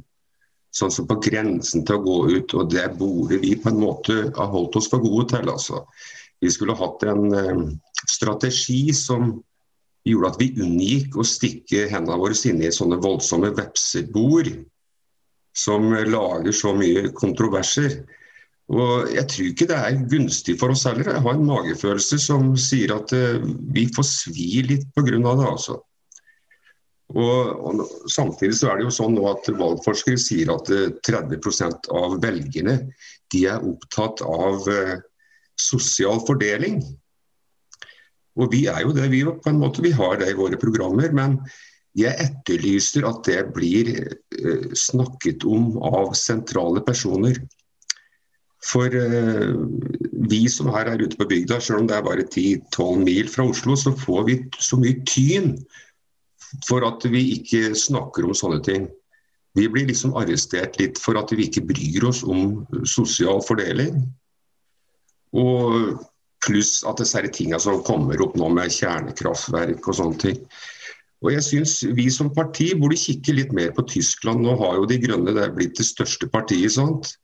sånn som på grensen til å gå ut, og det burde vi på en måte ha holdt oss for gode til. altså. Vi skulle hatt en eh, strategi som gjorde at vi unngikk å stikke hendene våre inn i sånne voldsomme vepsebord som lager så mye kontroverser. Og Jeg tror ikke det er gunstig for oss heller. Jeg har en magefølelse som sier at uh, vi får svi litt pga. det. altså. Og, og, Samtidig så er det jo sånn nå at valgforskere sier at uh, eh, 30% av velgerne de er opptatt av uh, sosial fordeling. Og vi er jo det, vi på en måte. Vi har det i våre programmer. Men jeg etterlyser at det blir uh, snakket om av sentrale personer. For uh, vi som er ute på bygda, selv om det er bare 10-12 mil fra Oslo, så får vi så mye tyn for at vi ikke snakker om sånne ting. Vi blir liksom arrestert litt for at vi ikke bryr oss om sosial fordeling. Og Pluss at disse tingene som kommer opp nå med kjernekraftverk og sånne ting. Og jeg synes Vi som parti burde kikke litt mer på Tyskland. Nå har jo De Grønne det blitt det største partiet. sant?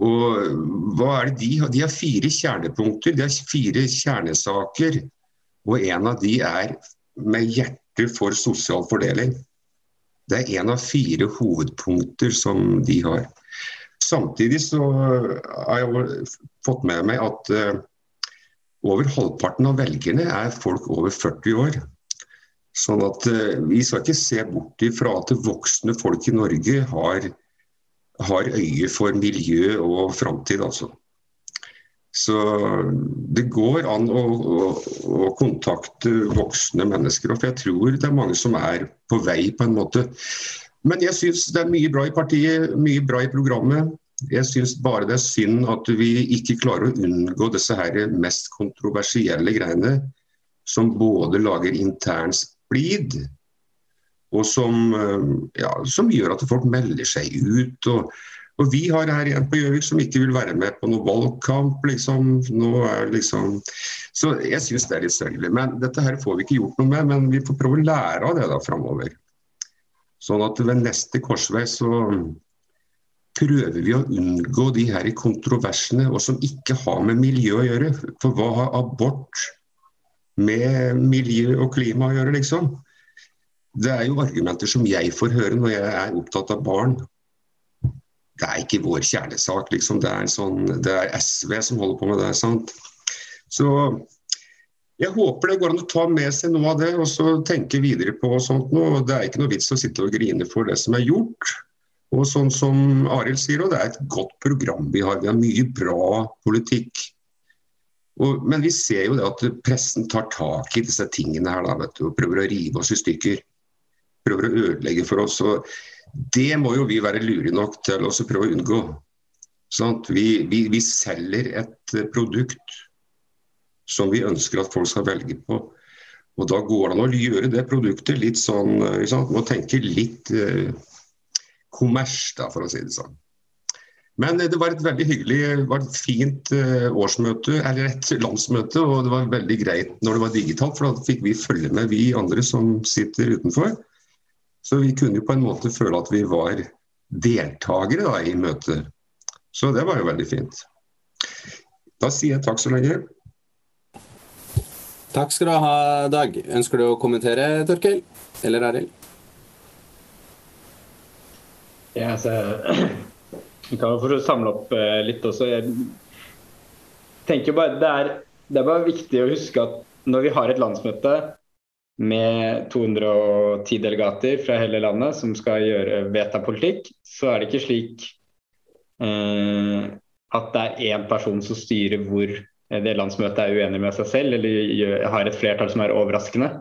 Og hva er det De har De har fire kjernepunkter, de har fire kjernesaker. Og en av de er med hjerte for sosial fordeling. Det er en av fire hovedpunkter som de har. Samtidig så har jeg fått med meg at uh, over halvparten av velgerne er folk over 40 år. Sånn at uh, Vi skal ikke se bort ifra at voksne folk i Norge har, har øye for miljø og framtid. Altså. Så det går an å, å, å, kontakte voksne mennesker. For jeg tror det er mange som er på vei, på en måte. Men jeg syns det er mye bra i partiet, mye bra i programmet. Jeg syns bare det er synd at vi ikke klarer å unngå disse her mest kontroversielle greiene, som både lager intern splid, og som, eh, ja, som, gjør at folk melder seg ut. Og, Og vi har her en på Gjøvik som ikke vil være med på noen valgkamp. liksom, liksom, Så jeg syns det er litt sørgelig. Men dette her får vi ikke gjort noe med, men vi får prøve å lære av det da framover. Sånn at ved neste korsvei så prøver vi å unngå de her kontroversene og som ikke har med miljø å gjøre. For hva har abort med miljø og klima å gjøre, liksom? Det er jo argumenter som jeg får høre når jeg er opptatt av barn. Det er ikke vår kjernesak, liksom. Det er, sånn, det er SV som holder på med det. sant? Så jeg håper det går an å ta med seg noe av det og så tenke videre på sånt noe. Det er ikke noe vits å sitte og grine for det som er gjort. Og sånn som Arild sier, og det er et godt program vi har. Vi har mye bra politikk. Og, men vi ser jo det at pressen tar tak i disse tingene her da, du, og prøver å rive oss i stykker. Prøver å ødelegge for oss. og Det må jo vi være lure nok til å prøve å unngå. Sånn vi, vi, vi, selger et produkt som vi ønsker at folk skal velge på. Og Da går det an å gjøre det produktet litt sånn, må tenke litt eh, kommers, da, for å si det sånn. Men det var et veldig hyggelig, var et fint eh, årsmøte, eller et landsmøte. Og det var veldig greit når det var digitalt, for da fikk vi følge med, vi andre som sitter utenfor. Så vi kunne jo på en måte føle at vi var deltakere da, i møtet. Så det var jo veldig fint. Da sier jeg takk så lenge. Takk skal du ha, Dag. Ønsker du å kommentere, Torkel? Eller Arild? Ja, altså, for å samle opp eh, litt også. Jeg tenker bare det er, det er bare viktig å huske at når vi har et landsmøte med 210 delegater fra hele landet som skal gjøre vedta politikk, så er det ikke slik eh, at det er én person som styrer hvor det landsmøtet er uenig med seg selv eller har et flertall som er overraskende.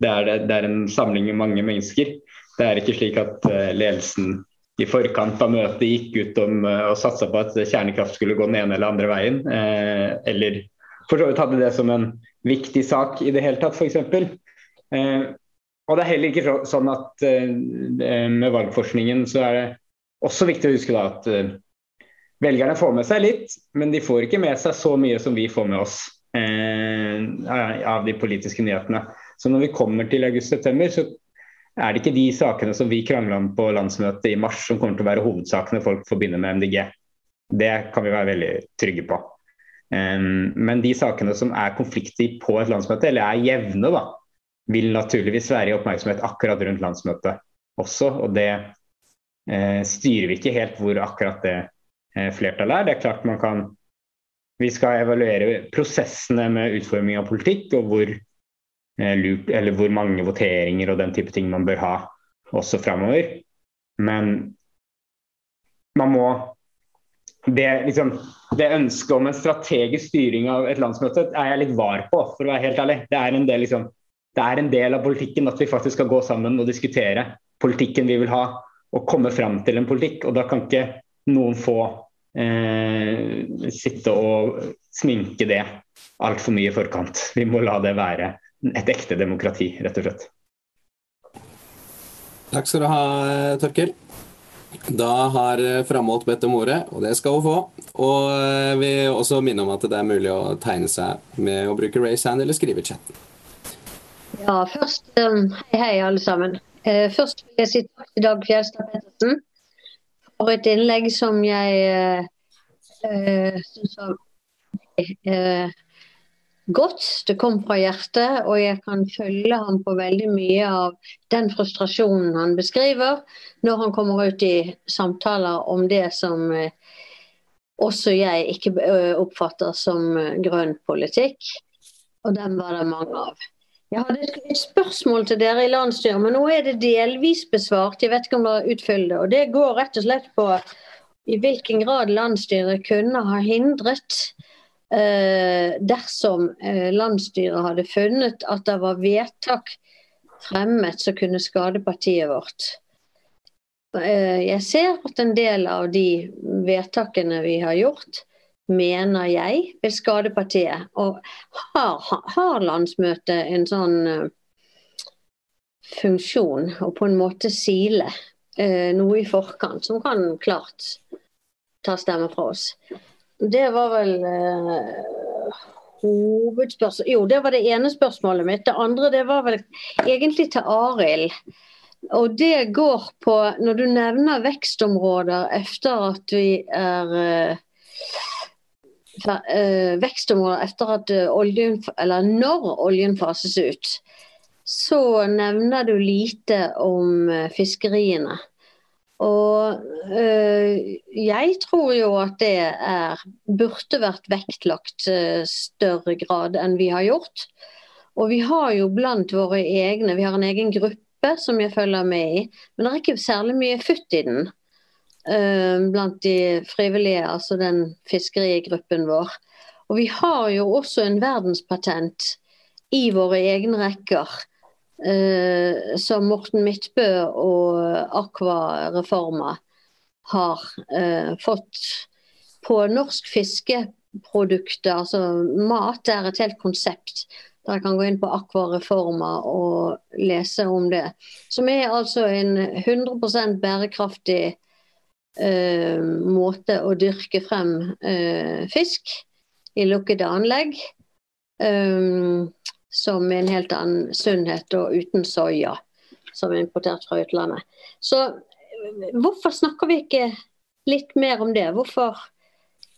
Det er, det er en samling med mange mennesker. Det er ikke slik at eh, ledelsen i forkant av møtet gikk ut om uh, og satsa på at kjernekraft skulle gå den ene eller andre veien. Uh, eller for så vidt hadde det som en viktig sak i det hele tatt, f.eks. Eh, og det er heller ikke sånn at med valgforskningen så er det også viktig å huske da at velgerne får med seg litt, men de får ikke med seg så mye som vi får med oss av de politiske nyhetene. Så når vi kommer til august-september, så er det ikke de sakene som vi krangla om på landsmøtet i mars som kommer til å være hovedsakene folk forbinder med MDG. Det kan vi være veldig trygge på. Um, men de sakene som er konflikter på et landsmøte, eller er jevne, da, vil naturligvis være i oppmerksomhet akkurat rundt landsmøtet også. Og det uh, styrer vi ikke helt hvor akkurat det uh, flertallet er. Det er klart man kan Vi skal evaluere prosessene med utforming av politikk, og hvor Eh, eller hvor mange voteringer og den type ting man bør ha også framover. Men man må det, liksom, det ønsket om en strategisk styring av et landsmøte er jeg litt var på, for å være helt ærlig. Det er en del, liksom, det er en del av politikken at vi faktisk skal gå sammen og diskutere politikken vi vil ha, og komme fram til en politikk. Og da kan ikke noen få eh, sitte og sminke det altfor mye i forkant. Vi må la det være et ekte demokrati, rett og slett. Takk skal du ha, Tørkel. Da har Framholt bedt om ordet, og det skal hun få. Og eh, vi vil også minne om at det er mulig å tegne seg med å bruke raise hand eller skrive i chatten. Ja, først Hei, hei, alle sammen. Eh, først vil jeg si takk til Dag Fjelstad Pettersen for et innlegg som jeg uh, syns var uh, godt. Det kom fra hjertet, og jeg kan følge ham på veldig mye av den frustrasjonen han beskriver når han kommer ut i samtaler om det som eh, også jeg ikke eh, oppfatter som eh, grønn politikk. Og den var det mange av. Jeg hadde et spørsmål til dere i landsstyret, men nå er det delvis besvart. Jeg vet ikke om dere utfyller det. Og det går rett og slett på i hvilken grad landsstyret kunne ha hindret dersom eh, landsstyret hadde funnet at det var vedtak fremmet som kunne skade partiet vårt. Eh, jeg ser at en del av de vedtakene vi har gjort, mener jeg vil skade partiet. Og har, har landsmøtet en sånn funksjon, og på en måte sile noe i forkant, som kan klart ta stemmer fra oss. Det var vel uh, hovedspørsmålet Jo, det var det ene spørsmålet mitt. Det andre det var vel egentlig til Arild. Og det går på Når du nevner vekstområder etter at vi er uh, Vekstområder etter at oljen Eller når oljen fases ut, så nevner du lite om fiskeriene. Og øh, jeg tror jo at det er, burde vært vektlagt øh, større grad enn vi har gjort. Og vi har jo blant våre egne, vi har en egen gruppe som jeg følger med i, men det er ikke særlig mye futt i den. Øh, blant de frivillige, altså den fiskerigruppen vår. Og vi har jo også en verdenspatent i våre egne rekker eh, som Morten Midtbø og Aqua Reforma har eh, fått på norsk fiskeprodukter, altså mat, er et helt konsept. Dere kan gå inn på Aqua Reforma og lese om det. Som er altså en 100 bærekraftig eh, måte å dyrke frem eh, fisk i lukkede anlegg. Um, som en helt annen sunnhet og uten soya, som er importert fra utlandet. Så hvorfor snakker vi ikke litt mer om det? Hvorfor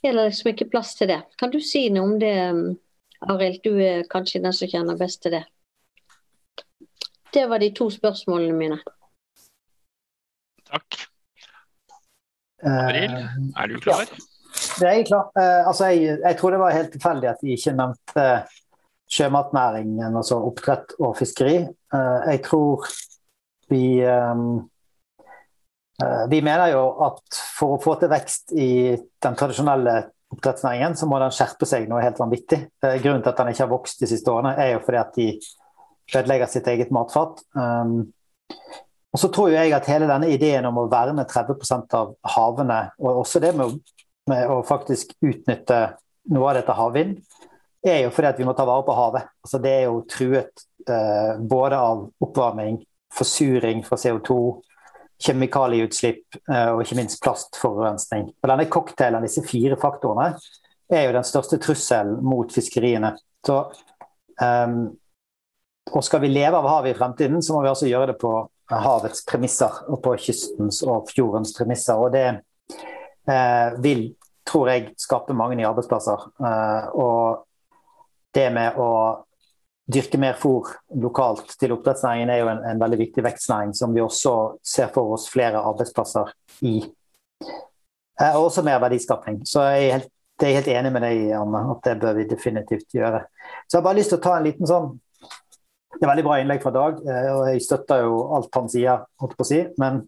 er det liksom ikke plass til det? Kan du si noe om det, Arild? Du er kanskje den som kjenner best til det. Det var de to spørsmålene mine. Takk. Arild, er du klar? Ja. Jeg er klar. Uh, altså jeg, jeg, tror det var helt tilfeldig at de ikke nevnte sjømatnæringen, altså oppdrett og fiskeri. Eh, jeg tror vi eh, eh, Vi mener jo at for å få til vekst i den tradisjonelle oppdrettsnæringen, så må den skjerpe seg noe helt vanvittig. Grunnen til at den ikke har vokst de siste årene, er jo fordi at de ødelegger sitt eget matfat. Og så tror jeg at hele denne ideen om å verne 30% av havene, og også det med å, faktisk utnytte noe av dette havvind, er jo fordi at vi må ta vare på havet. Altså, det er jo truet eh, både av oppvarming, forsuring fra CO2, kjemikalieutslipp eh, og ikke minst plastforurensning. Og denne cocktailen, disse fire faktorene, er jo den største trusselen mot fiskeriene. Så, um, og skal vi leve av havet i fremtiden, så må vi altså gjøre det på havets premisser og på kystens og fjordens premisser. Og det eh, vil, tror jeg, skape mange nye arbeidsplasser. Eh, og det med å dyrke mer fôr lokalt til oppdrettsnæringen er jo en, en, veldig viktig vekstnæring som vi også ser for oss flere arbeidsplasser i. Eh, og også mer verdiskapning. Så jeg er helt, jeg er helt enig med deg, Anne, at det bør vi definitivt gjøre. Så jeg har bare lyst til å ta en liten sånn Det er veldig bra innlegg fra Dag, eh, og jeg støtter jo alt han sier, holdt på å si. Men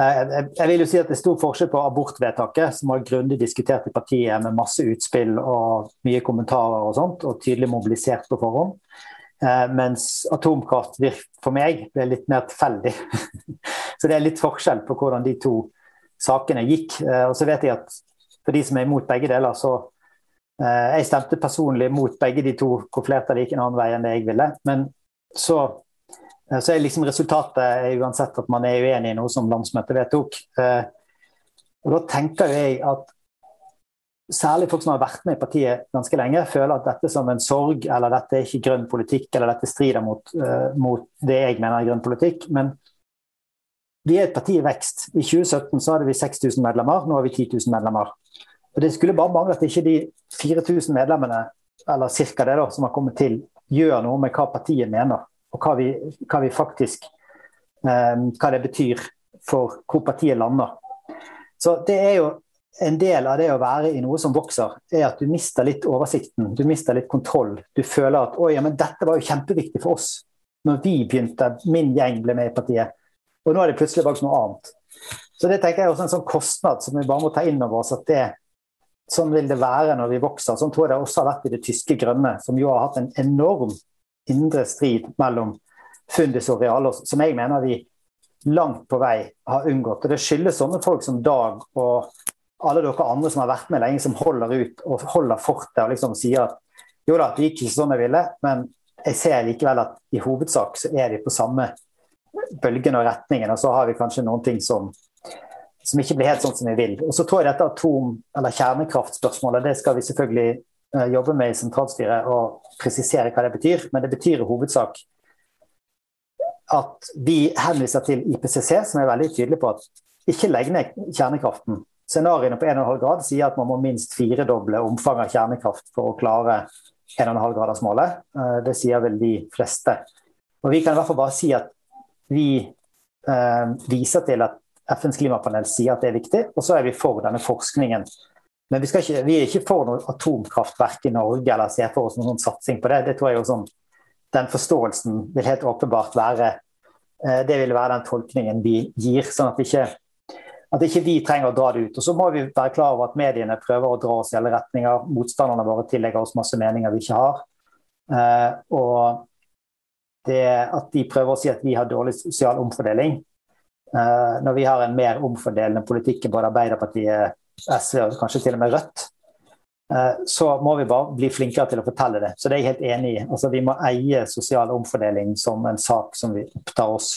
jeg vil jo si at Det er stor forskjell på abortvedtaket, som var grundig diskutert i partiet med masse utspill og mye kommentarer og sånt, og tydelig mobilisert på forhånd. Eh, mens atomkraft for meg ble litt mer tilfeldig. så det er litt forskjell på hvordan de to sakene gikk. Eh, og så vet jeg at for de som er imot begge deler, så eh, Jeg stemte personlig mot begge de to, hvor flertallet gikk en annen vei enn det jeg ville. Men så så er liksom resultatet er uansett at man er uenig i noe som landsmøtet vedtok. Eh, og da tenker jeg at særlig folk som har vært med i partiet ganske lenge, føler at dette som en sorg, eller dette er ikke grønn politikk, eller dette strider mot, mot det jeg mener er grønn politikk. Men vi er et parti i vekst. I 2017 så hadde vi 6000 medlemmer, nå har vi 10 000 medlemmer. Og Det skulle bare mangle at ikke de 4000 medlemmene, eller ca. det da, som har kommet til, gjør noe med hva partiet mener og hva vi, hva vi faktisk um, Hva det betyr for hvor partiet lander. Så det er jo en del av det å være i noe som vokser, er at du mister litt oversikten, du mister litt kontroll. Du føler at oi, ja, men dette var jo kjempeviktig for oss når vi begynte, min gjeng ble med i partiet. Og nå er det plutselig bare noe annet. Så det tenker jeg er også en sånn kostnad som vi bare må ta inn over oss. at det Sånn vil det være når vi vokser. Sånn tror jeg det også har vært i det tyske grønne, som jo har hatt en enorm indre strid mellom Fundis og Realos, som jeg mener vi langt på vei har unngått. Og Det skyldes sånne folk som Dag og alle dere andre som har vært med lenge, som holder ut og holder fortet og liksom sier at jo da, det gikk ikke sånn jeg ville, men jeg ser likevel at i hovedsak så er de på samme bølgen og retningen. Og så har vi kanskje noen ting som som ikke blir helt sånn som vi vil. Og så tror jeg dette atom- eller kjernekraftspørsmålet det skal vi selvfølgelig uh, jobbe med i sentralstyret og presisere hva det betyr. Men det betyr i hovedsak at vi henviser til IPCC, som er veldig tydelig på at ikke legg ned kjernekraften. Scenarioene på 1,5 grad sier at man må minst firedoble omfanget av kjernekraft for å klare 1,5-gradersmålet. Uh, det sier vel de fleste. Og Vi kan i hvert fall bare si at vi uh, viser til at FNs klimapanel sier at det er viktig, og så er vi for denne forskningen. Men vi, ikke, vi er ikke for noe atomkraftverk i Norge eller ser for oss noen sånn satsing på det. Det tror jeg jo sånn, Den forståelsen vil helt åpenbart være eh, Det vil være den tolkningen vi gir. sånn at ikke, at ikke vi trenger å dra det ut. Og Så må vi være klar over at mediene prøver å dra oss i alle retninger. Motstanderne våre tillegger oss masse meninger vi ikke har. Eh, og det at de prøver å si at vi har dårlig sosial omfordeling, Eh, når vi har en mer omfordelende politikk enn både Arbeiderpartiet, SV og kanskje til og med Rødt, eh, så må vi bare bli flinkere til å fortelle det. Så det er jeg helt enig i. Altså, vi må eie sosial omfordeling som en sak som vi opptar oss.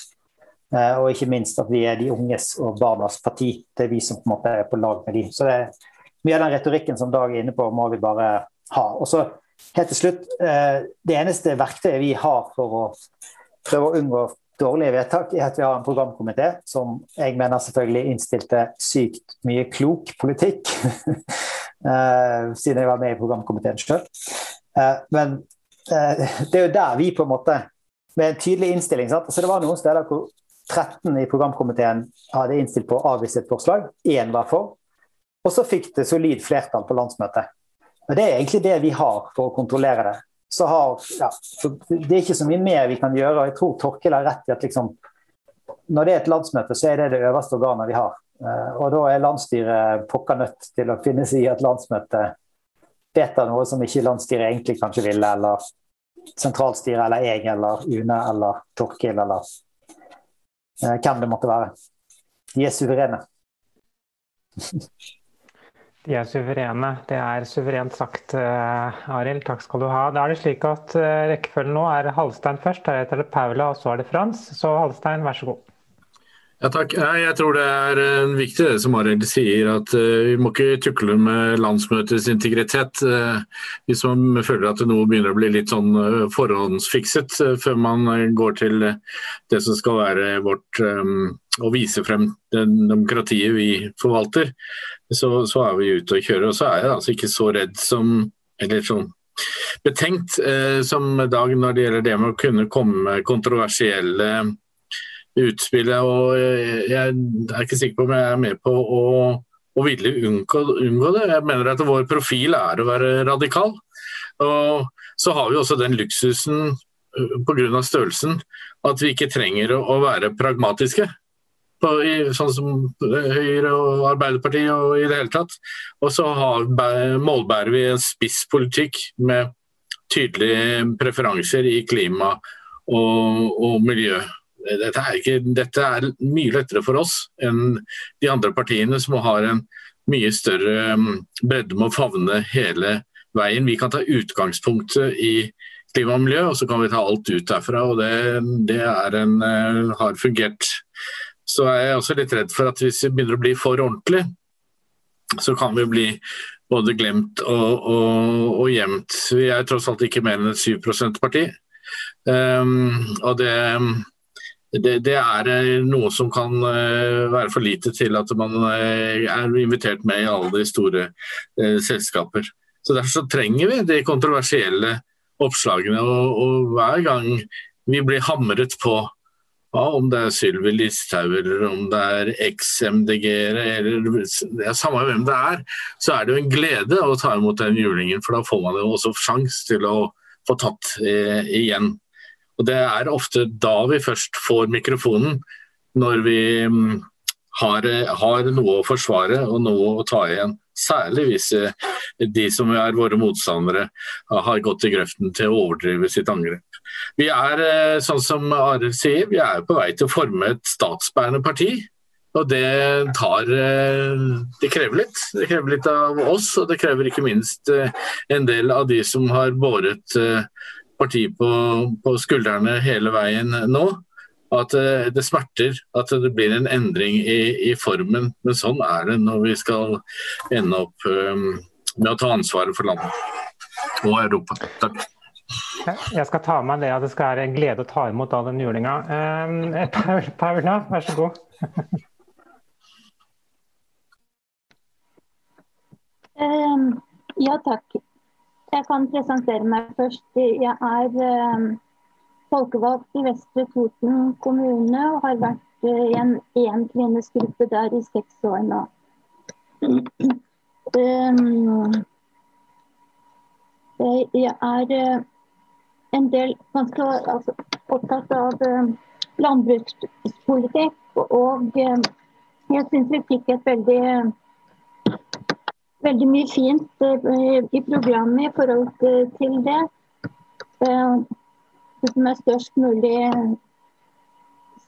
Eh, og ikke minst at vi er de unges og barnas parti. Det er vi som på en måte er på lag med de. Så det, mye av den retorikken som Dag er inne på, må vi bare ha. Og så helt til slutt, Det eneste verktøyet vi har for å prøve å unngå dårlige vedtak er at vi har en programkomité som jeg mener selvfølgelig innstilte sykt mye klok politikk. uh, siden jeg var med i programkomiteen sjøl. Eh, men uh, det er jo der vi på en måte Med en tydelig innstilling sant? Altså, Det var noen steder hvor 13 i programkomiteen hadde innstilt på å avvise et forslag. Én var for. Og så fikk det solid flertall på landsmøtet. Og Det er egentlig det vi har for å kontrollere det så har ja, så Det er ikke så mye mer vi kan gjøre. og Jeg tror Torkil har rett i at liksom, når det er et landsmøte, så er det det øverste organet vi har. Eh, og da er landsstyret pokker nødt til å finne seg i at landsmøtet vedtar noe som ikke landsstyret egentlig kanskje ville, eller sentralstyret eller jeg eller UNE eller Torkil eller eh, hvem det måtte være. De er suverene. De er suverene. Det er suverent sagt, uh, Arild. Takk skal du ha. Da er det slik at uh, rekkefølgen nå er Halstein først, deretter er det Paula, og så er det Frans. Så Halstein, vær så god. Ja, takk. Jeg tror det er uh, viktig det som Arild sier, at vi må ikke tukle med landsmøtets integritet. Hvis man føler at noe begynner å bli litt sånn forhåndsfikset før man går til det som skal være vårt å vise frem den demokratiet vi forvalter så, så, er vi ute og kjører. Og så er jeg altså ikke så redd som Eller sånn betenkt eh, som Dag når det gjelder det med å kunne komme med kontroversielle utspill. Og jeg, jeg er ikke sikker på om jeg er med på å, å ville unngå, unngå, det. Jeg mener at vår profil er å være radikal. Og så har vi også den luksusen eh, pga. størrelsen at vi ikke trenger å, å være pragmatiske på, i, sånn som Høyre og Arbeiderpartiet og i det hele tatt. Og så målbærer vi en spisspolitikk med tydelige preferanser i klima og, og miljø. Dette er, ikke, dette er, mye lettere for oss enn de andre partiene som har en mye større mm, bredde med å favne hele veien. Vi kan ta utgangspunktet i klima og miljø, og så kan vi ta alt ut derfra. og Det, det en, eh, har fungert så er jeg også litt redd for at hvis vi begynner å bli for ordentlig, så kan vi bli både glemt og, og, og gjemt. Vi er tross alt ikke mer enn et 7 %-parti. Um, og det, det, det, er noe som kan uh, være for lite til at man uh, er invitert med i alle de store uh, selskaper. Så Derfor så trenger vi de kontroversielle oppslagene. Og, og hver gang vi blir hamret på ja, om det er Sylvi Listhaug eller om det er eks-MDG-ere eller ja, Samme hvem det er, så er det jo en glede å ta imot den julingen. For da får man jo også sjanse til å få tatt eh, igjen. Og Det er ofte da vi først får mikrofonen, når vi mm, har, har, noe å forsvare og noe å ta igjen. Særlig hvis eh, de som er våre motstandere har gått i grøften til å overdrive sitt angrep. Vi er, eh, sånn som Arild sier, vi er på vei til å forme et statsbærende parti. Og det tar eh, Det krever litt. Det krever litt av oss, og det krever ikke minst eh, en del av de som har båret partiet på, på skuldrene hele veien nå. at det smerter at det blir en endring i, i, formen. Men sånn er det når vi skal ende opp med å ta ansvaret for landet og Europa. Takk. Jeg skal ta med det at det skal være en glede å ta imot all den julinga. Eh, Paula, vær så god. Um, ja, takk. Jeg kan presentere meg først. Jeg er um, folkevalgt i Vestre Toten kommune og har vært i en enkvinnesgruppe der i seks år nå. Um, jeg er en del ganske altså, opptatt av uh, landbrukspolitikk. Og uh, jeg syns vi fikk et veldig veldig mye fint uh, i programmet i forhold til det. Det som er størst mulig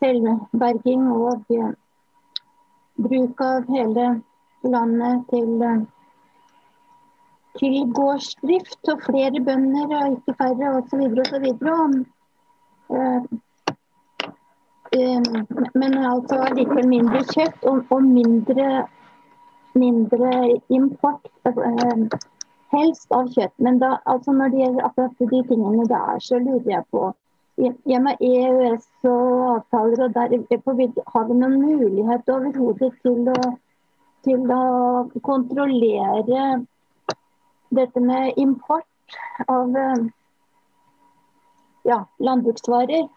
selvberging og bruk av hele landet til til gårdsdrift og flere bønder og ikke færre osv. osv. Uh, uh, men altså likevel mindre kjøtt og, og mindre, mindre, import. Uh, helst av kjøtt. Men da, altså når det gjelder akkurat de tingene der, så lurer jeg på Gjennom EØS og avtaler, og der, har vi noen mulighet overhodet til til å kontrollere dette med import av eh, ja, landbruksvarer.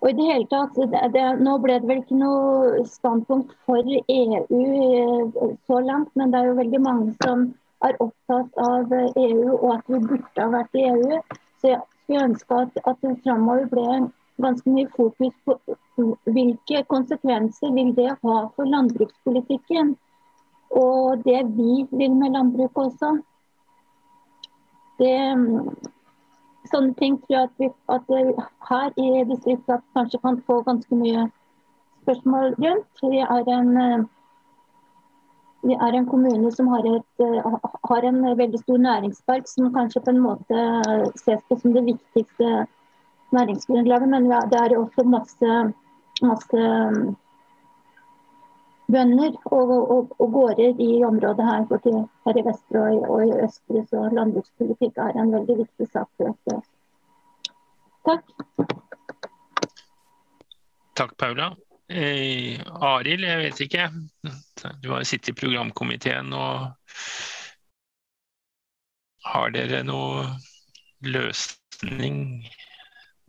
Og i det hele tatt, det, det, Nå ble det vel ikke noe standpunkt for EU eh, så langt, men det er jo veldig mange som er opptatt av EU og at vi burde ha vært i EU. Så jeg skulle ønske at, at det framover ble ganske mye fokus på hvilke konsekvenser vil det ha for landbrukspolitikken. Og det vi vil med landbruket også det, sånne ting tror jeg at, vi, at her i distriktet kanskje kan få ganske mye spørsmål rundt. Vi er en, vi er en kommune som har, et, har, en veldig stor næringspark som kanskje på en måte ses på som det viktigste næringsgrunnlaget, men det er også masse, masse bønder og, og, og, gårder i området her, både her i Vestre og, og, i Østre. Så landbrukspolitikk er en veldig viktig sak for oss. Takk. Takk, Paula. Eh, Arild, jeg vet ikke. Du har sittet i programkomiteen. og Har dere noe løsning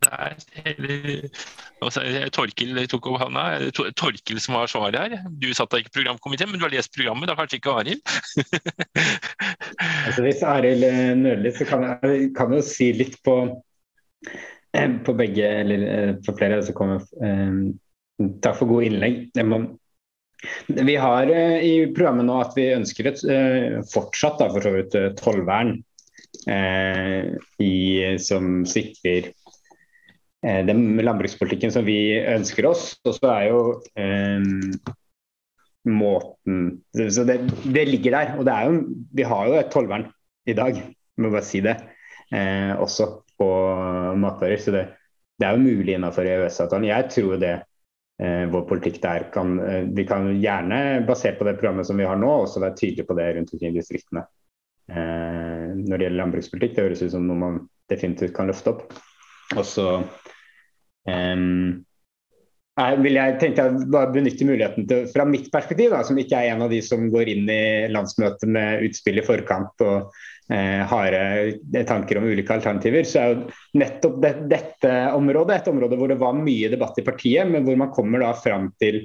der, eller altså, Torkil tok opp handa. Torkil som var svaret her. Du satt da ikke i programkomiteen, men du har lest programmet, da kanskje ikke Arild? altså, hvis Arild eh, nøler så kan jeg kan jo si litt på, eh, på begge, eller for på flere som kommer. Takk for gode innlegg. Vi har i programmet nå at vi ønsker et fortsatt da, for så vidt tollvern som sikrer Eh, den landbrukspolitikken som vi ønsker oss. Og så er jo eh, måten Så det, det, ligger der. Og det er jo, vi har jo et tollvern i dag, må bare si det, eh, også på matvarer. Så det, det, er jo mulig innenfor EØS-avtalen. Jeg tror det eh, vår politikk der kan eh, Vi kan gjerne, basert på det programmet som vi har nå, også være tydelige på det rundt omkring i distriktene. Eh, når det gjelder landbrukspolitikk, det høres ut som noe man definitivt kan løfte opp. Og så Um, jeg vil jeg tenkte jeg bare benytte muligheten til, fra mitt perspektiv, da, som ikke er en av de som går inn i landsmøtet med utspill i forkant og eh, harde tanker om ulike alternativer, så er jo nettopp det, dette området et område hvor det var mye debatt i partiet, men hvor man kommer da fram til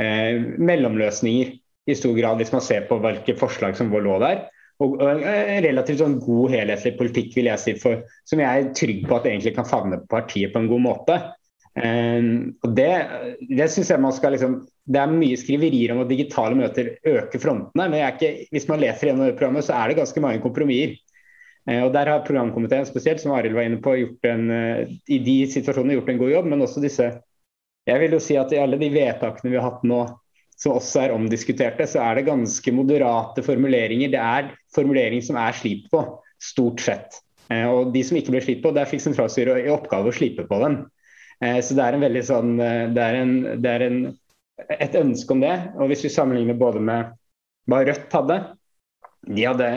eh, mellomløsninger i stor grad, hvis man ser på hvilke forslag som lå der. Og, og relativt sånn god helhetlig politikk, vil jeg si, for, som jeg er trygg på at egentlig kan favne partiet på en god måte. Um, og det, det synes jeg man skal liksom, det er mye skriverier om at digitale møter øker frontene, men ikke, hvis man leser gjennom det programmet, så er det ganske mange kompromisser. Uh, og Der har programkomiteen spesielt, som Arild var inne på, gjort en, uh, i de situasjonene gjort en god jobb. Men også disse Jeg vil jo si at i alle de vedtakene vi har hatt nå, som også er omdiskuterte, så er det ganske moderate formuleringer. Det er formuleringer som er slipt på, stort sett. Eh, og de som ikke ble slitt på, der fikk sentralstyret i oppgave å slipe på dem. Så det er en veldig sånn Det er, en, det er en, et ønske om det. Og hvis vi sammenligner både med hva Rødt hadde De hadde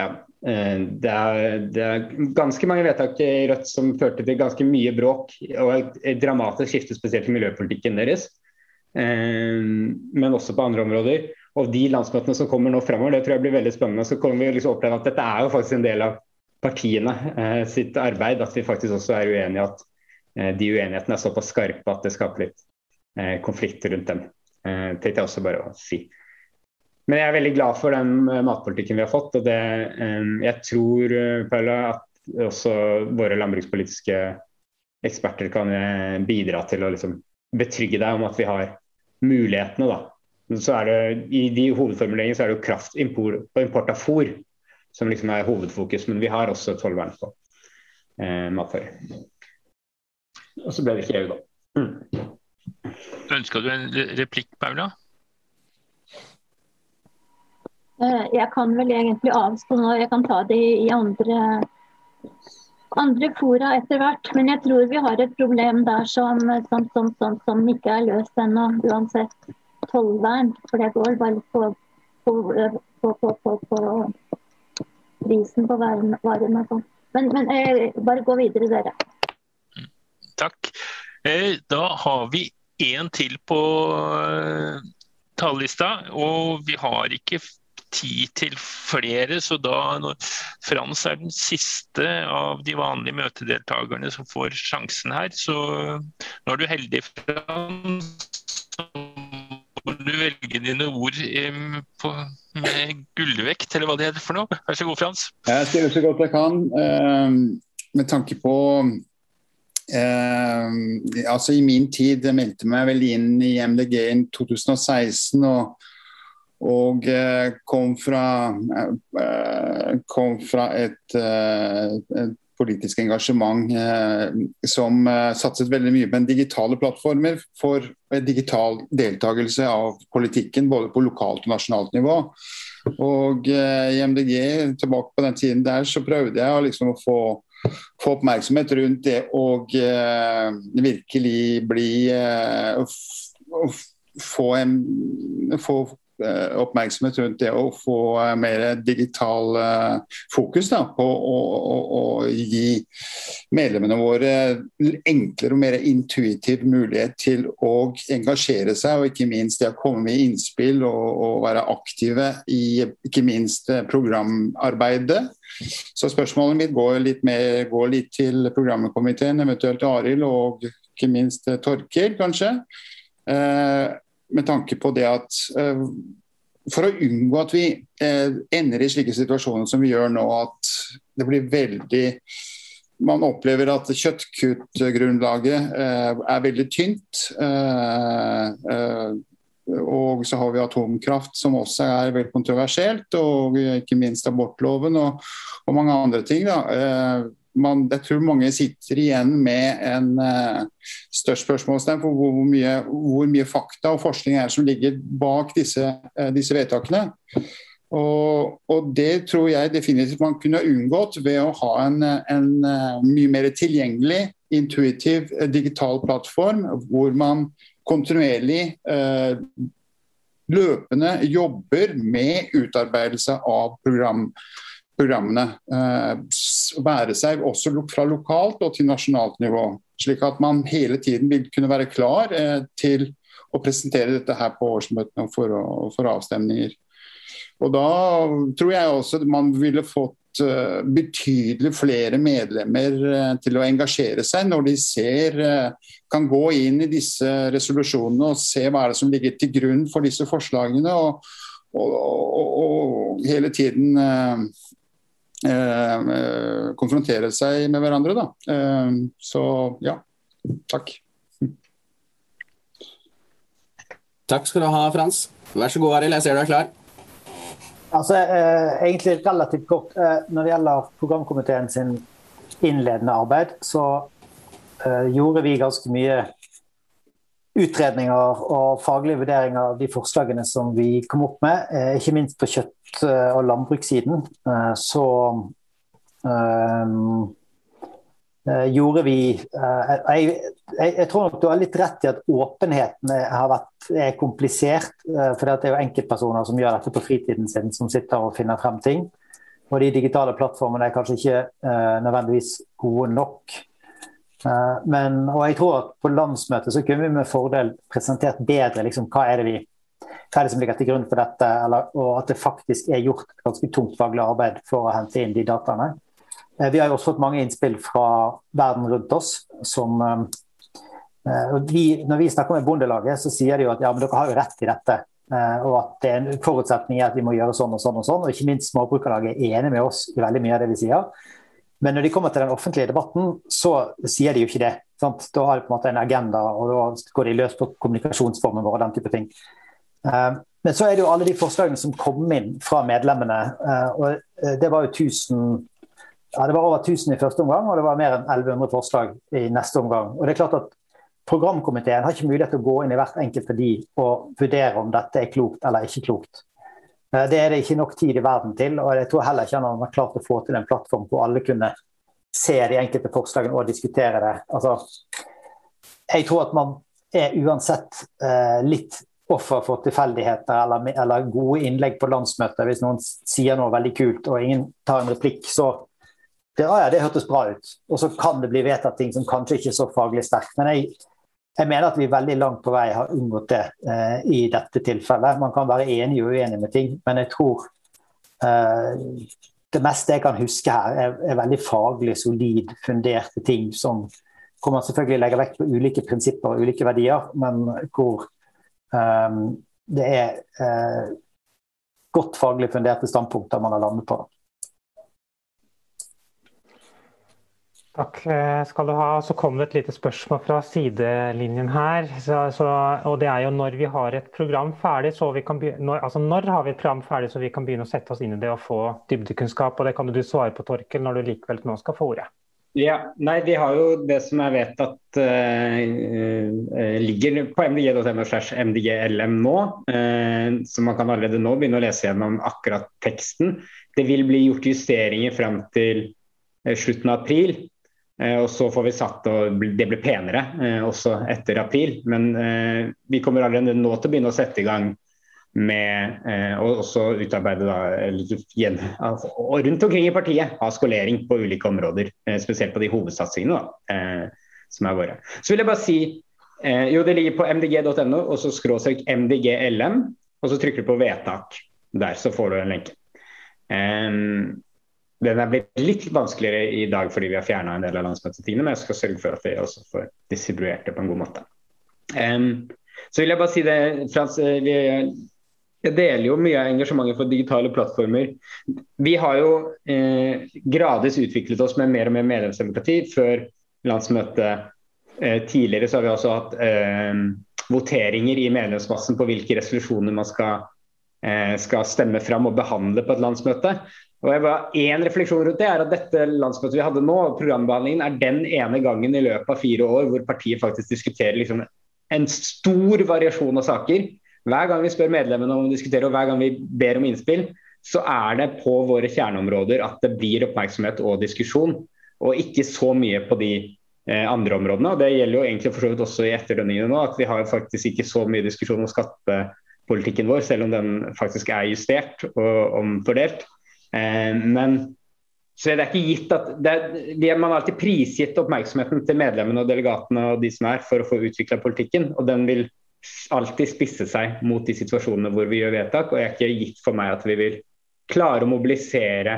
ja, det er, det er, ganske mange vedtak i Rødt som førte til ganske mye bråk og et dramatisk skifte, spesielt i miljøpolitikken deres. Men også på andre områder. Og de landsmøtene som kommer nå fremover, det tror jeg blir veldig spennende. Så kommer vi liksom oppleve at dette er jo faktisk en del av partiene eh, sitt arbeid. At vi faktisk også er uenige at eh, de uenighetene er såpass skarpe at det skaper litt eh, konflikt rundt dem. Eh, tenkte jeg også bare å si. Men jeg er veldig glad for den matpolitikken vi har fått. og det, eh, Jeg tror Paula, at også våre landbrukspolitiske eksperter kan bidra til å liksom betrygge deg om at vi har mulighetene da, så er det, I de hovedformuleringene så er det jo kraft, import, import av fôr som liksom er hovedfokus, men vi har også tollvern på eh, matvarer. Og så ble det ikke EU, da. Mm. Ønska du en replikk, Paula? Eh, jeg kan vel egentlig avstå nå. Jeg kan ta det i andre, andre fora etter hvert. Men jeg tror vi har et problem der som, som, som, som ikke er løst ennå, uansett tollvern. For det går bare på, på, på, på prisen på varene. Sånn. Men, men eh, bare gå videre, dere. Takk. Eh, da har vi én til på eh, talerlista, og vi har ikke tid til flere. Så da når Frans er den siste av de vanlige møtedeltakerne som får sjansen her, så nå er du heldig, Frans må du velge dine ord på, med gullvekt, eller hva det heter for noe. Vær så god, Frans. Jeg stiller så godt jeg kan. Med tanke på uh, altså I min tid jeg meldte meg vel inn i MDG i 2016. og og uh, kom fra, kom fra et, et politisk engasjement eh, som eh, satset veldig mye på en digitale plattformer for digital deltakelse av politikken, både på lokalt og nasjonalt nivå. Og eh, I MDG tilbake på den tiden der så prøvde jeg liksom å få, få oppmerksomhet rundt det og eh, virkelig bli eh, få, en, få Eh, oppmerksomhet rundt det å få eh, mer digital eh, fokus da, på å, å, å, gi medlemmene våre enklere og mer intuitiv mulighet til å engasjere seg, og ikke minst det å komme med innspill og, og være aktive i ikke minst programarbeidet. Så spørsmålet mitt går litt, mer, går litt til programkomiteen, eventuelt Arild og ikke minst Torkil, kanskje. Eh, med tanke på det at uh, for å unngå at vi uh, ender i slike situasjoner som vi gjør nå, at det blir veldig man opplever at kjøttkuttgrunnlaget uh, er veldig tynt. og så har vi atomkraft, som også er veldig kontroversielt. Og ikke minst abortloven og mange andre ting. Da man, jeg tror mange sitter igjen med en uh, størst spørsmålstegn hvor, hvor, mye, hvor, mye, fakta og forskning er som ligger bak disse, uh, disse vedtakene. Og, og, Det tror jeg definitivt man kunne unngått ved å ha en, en uh, mye mer tilgjengelig, intuitiv digital plattform hvor man kontinuerlig løpende jobber med utarbeidelse av program programmene. Eh, være seg også fra lokalt og til nasjonalt nivå. Slik at man hele tiden vil kunne være klar eh, til å presentere dette her på årsmøtene for, for avstemninger. Og Da tror jeg også man ville fått uh, betydelig flere medlemmer til å engasjere seg når de ser, kan gå inn i disse resolusjonene og se hva er det som ligger til grunn for disse forslagene. Og, og, og, og hele tiden Eh, eh, konfrontere seg med hverandre. Da. Eh, så ja, takk. Takk skal du ha, Frans. Vær så god, Arild. Jeg ser du er klar. Altså, eh, egentlig relativt kort. Eh, når det gjelder programkomiteen sin innledende arbeid, så eh, gjorde vi ganske mye utredninger og faglige vurderinger av de forslagene som vi kom opp med, ikke minst på kjøtt Eh, og landbrukssiden, eh, så eh, uh, gjorde vi jeg, jeg, jeg, tror nok du har litt rett i at åpenheten har vært, er komplisert. For det er jo enkeltpersoner som gjør dette på fritiden sin, som sitter og finner frem ting. Og de digitale plattformene er kanskje ikke nødvendigvis gode nok. Men, og jeg tror at på landsmøtet så kunne vi med fordel presentert bedre liksom, hva er vi hva er det som ligger til grunn for dette, eller, og at det faktisk er gjort ganske tungt faglig arbeid for å hente inn de dataene. Eh, vi har jo også fått mange innspill fra verden rundt oss. som eh, eh, vi, Når vi snakker med Bondelaget, så sier de jo at ja, men dere har jo rett i dette. Og at det er en forutsetning er at vi må gjøre sånn og sånn og sånn. Og ikke minst Småbrukarlaget er enig med oss i veldig mye av det vi sier. Men når de kommer til den offentlige debatten, så sier de jo ikke det. Sant? Da har de på en måte en agenda, og da går de løs på kommunikasjonsformen vår og den type ting. Eh, men så er det jo alle de forslagene som kom inn fra medlemmene. Eh, og eh, Det var jo 1000 ja, det var over 1000 i første omgang, og det var mer enn 1100 forslag i neste omgang. Og det er klart at Programkomiteen har ikke mulighet til å gå inn i hvert enkelt av de og vurdere om dette er klokt eller ikke klokt. Det er det ikke nok tid i verden til, og jeg tror heller ikke han har klart å få til en plattform hvor alle kunne se de enkelte forslagene og diskutere det. Altså, jeg tror at man er uansett litt offer for tilfeldigheter eller, eller, gode innlegg på landsmøtet. Hvis noen sier noe veldig kult og ingen tar en replikk, så det, ah, ja, det hørtes bra ut. Og så kan det bli vedtatt ting som kanskje ikke er så faglig sterkt. Men jeg, jeg, mener at vi veldig langt på vei har unngått det eh, i dette tilfellet. Man kan være enig og uenig med ting, men jeg tror eh, det meste jeg kan huske her, er, er, veldig faglig solid funderte ting som hvor man selvfølgelig legger vekt på ulike prinsipper og ulike verdier, men hvor Ehm, det er eh, godt faglig funderte standpunkter man har landet på. Takk eh, skal du ha. Så kom det et lite spørsmål fra sidelinjen her. Så, så, og det er jo når vi har et program ferdig, så vi kan begynne, når, altså når har vi et program ferdig så vi kan begynne å sette oss inn i det og få dybdekunnskap. Og det kan du svare på, Torkel, når du likevel nå skal få ordet. Ja, nei, Vi har jo det som jeg vet at uh, ligger på mdg.no slash mdglm nå. Uh, så man kan allerede nå begynne å lese gjennom akkurat teksten. Det vil bli gjort justeringer fram til slutten av april. Og så får vi satt og det blir penere også etter april. Men vi kommer allerede nå til å begynne å sette i gang med eh, å også utarbeide da, igjen, altså, og rundt omkring i partiet ha skolering på ulike områder, eh, spesielt på de hovedsatsingene da, eh, som er våre. Så vil jeg bare si eh, jo det ligger på mdg.no og så skråstrek mdglm, og så trykker du på vedtak der, så får du en lenke. Um, den er blitt litt vanskeligere i dag fordi vi har fjerna en del av landsmøtetingene, men jeg skal sørge for at vi også får distribuert det på en god måte. Um, så vil jeg bare si det, Frans, vi jeg deler jo mye av engasjementet for digitale plattformer. Vi har jo eh, gradvis utviklet oss med mer og mer medlemsdemokrati. Før landsmøtet eh, tidligere så har vi også hatt eh, voteringer i medlemsmassen på hvilke resolusjoner man skal, eh, skal, stemme fram og behandle på et landsmøte. Og jeg bare, en refleksjon rundt det er at dette landsmøtet vi hadde nå, programbehandlingen, er den ene gangen i løpet av fire år hvor partiet faktisk diskuterer liksom, en stor variasjon av saker hver gang vi spør medlemmene om å diskutere og hver gang vi ber om innspill, så er det på våre kjerneområder at det blir oppmerksomhet og diskusjon, og ikke så mye på de eh, andre områdene. og Det gjelder jo egentlig for så vidt også i etterdønningene nå, at vi har faktisk ikke så mye diskusjon om skattepolitikken vår, selv om den faktisk er justert og omfordelt. Eh, men så det er ikke gitt at er, Man har alltid prisgitt oppmerksomheten til medlemmene og delegatene og de som er, for å få utvikla politikken. og den vil alltid spisse seg mot de situasjonene hvor vi gjør vedtak. Og det er ikke gitt for meg at vi vil klare å mobilisere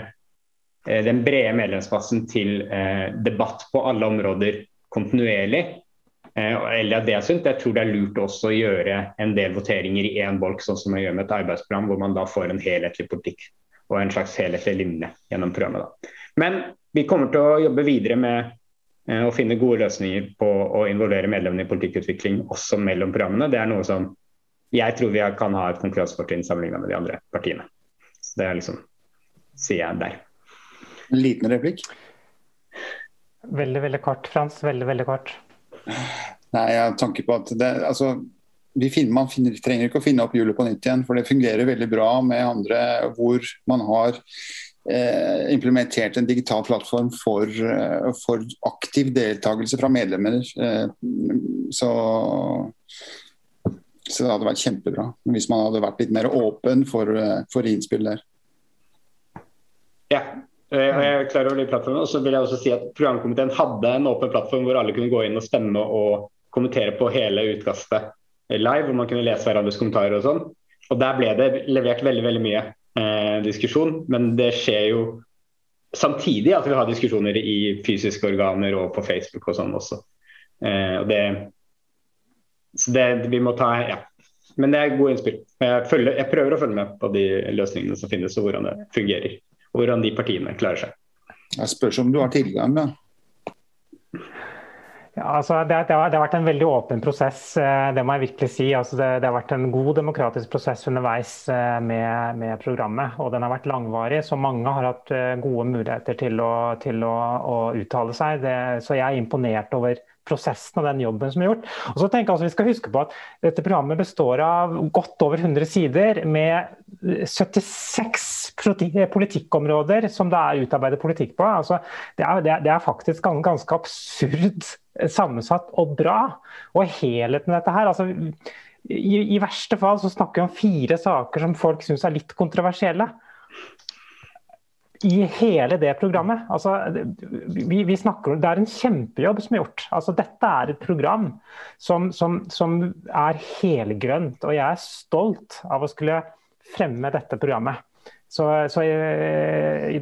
eh, den brede medlemsmassen til eh, debatt på alle områder kontinuerlig. Eller at det er sunt. Jeg tror det er lurt også å gjøre en del voteringer i én bolk, sånn som man gjør med et arbeidsprogram, hvor man da får en helhetlig politikk og en slags helhetlig linje gjennom programmet. Da. Men vi kommer til å jobbe videre med Eh, og finne gode løsninger på å involvere medlemmene i politikkutvikling også mellom programmene. Det er noe som jeg tror vi kan ha et konkurransefortrinn sammenlignet med de andre partiene. Så Det er liksom, sier jeg der. En liten replikk? Veldig, veldig kort, Frans. Veldig, veldig kort. Nei, jeg har tanke på at det, altså, finner, Man finner, trenger ikke å finne opp hjulet på nytt igjen, for det fungerer veldig bra med andre hvor man har eh, implementert en digital plattform for, eh, for aktiv deltakelse fra medlemmer. Eh, så, så, det hadde vært kjempebra hvis man hadde vært litt mer åpen for, eh, for innspill der. Ja, jeg er klar over de plattformene. Og så vil jeg også si at Programkomiteen hadde en åpen plattform hvor alle kunne gå inn og stemme og kommentere på hele utkastet live, hvor man kunne lese hverandres kommentarer og sånn. Og Der ble det levert veldig veldig mye eh, diskusjon, men det skjer jo samtidig at vi har diskusjoner i fysiske organer og på Facebook og sånn også. Eh, og det, så det vi må ta ja. Men det er gode innspill. Jeg, følger, jeg prøver å følge med på de løsningene som finnes og hvordan det fungerer. Og hvordan de partiene klarer seg. Jeg spørs om du har tilgang, da. Ja, altså det, det, har, det, har, vært en veldig åpen prosess, eh, det må jeg virkelig si. Altså det, det, har vært en god demokratisk prosess underveis eh, med, med, programmet. Og den har vært langvarig, så mange har hatt eh, gode muligheter til å, til å, å uttale seg. så jeg er imponert over prosessen og den jobben som er gjort. Og så tenker jeg altså Vi skal huske på at dette programmet består av godt over 100 sider med 76 politikkområder som det er utarbeidet politikk på. Altså, det, er, det, er, faktisk ganske absurd sammensatt og bra. Og helheten i dette her altså, i, i, verste fall så snakker vi om fire saker som folk syns er litt kontroversielle. I hele det programmet. Altså, vi, vi snakker, det er en kjempejobb som er gjort. Altså, dette er et program som, som, som er helgrønt, og jeg er stolt av å skulle fremme dette programmet. Så, så jeg,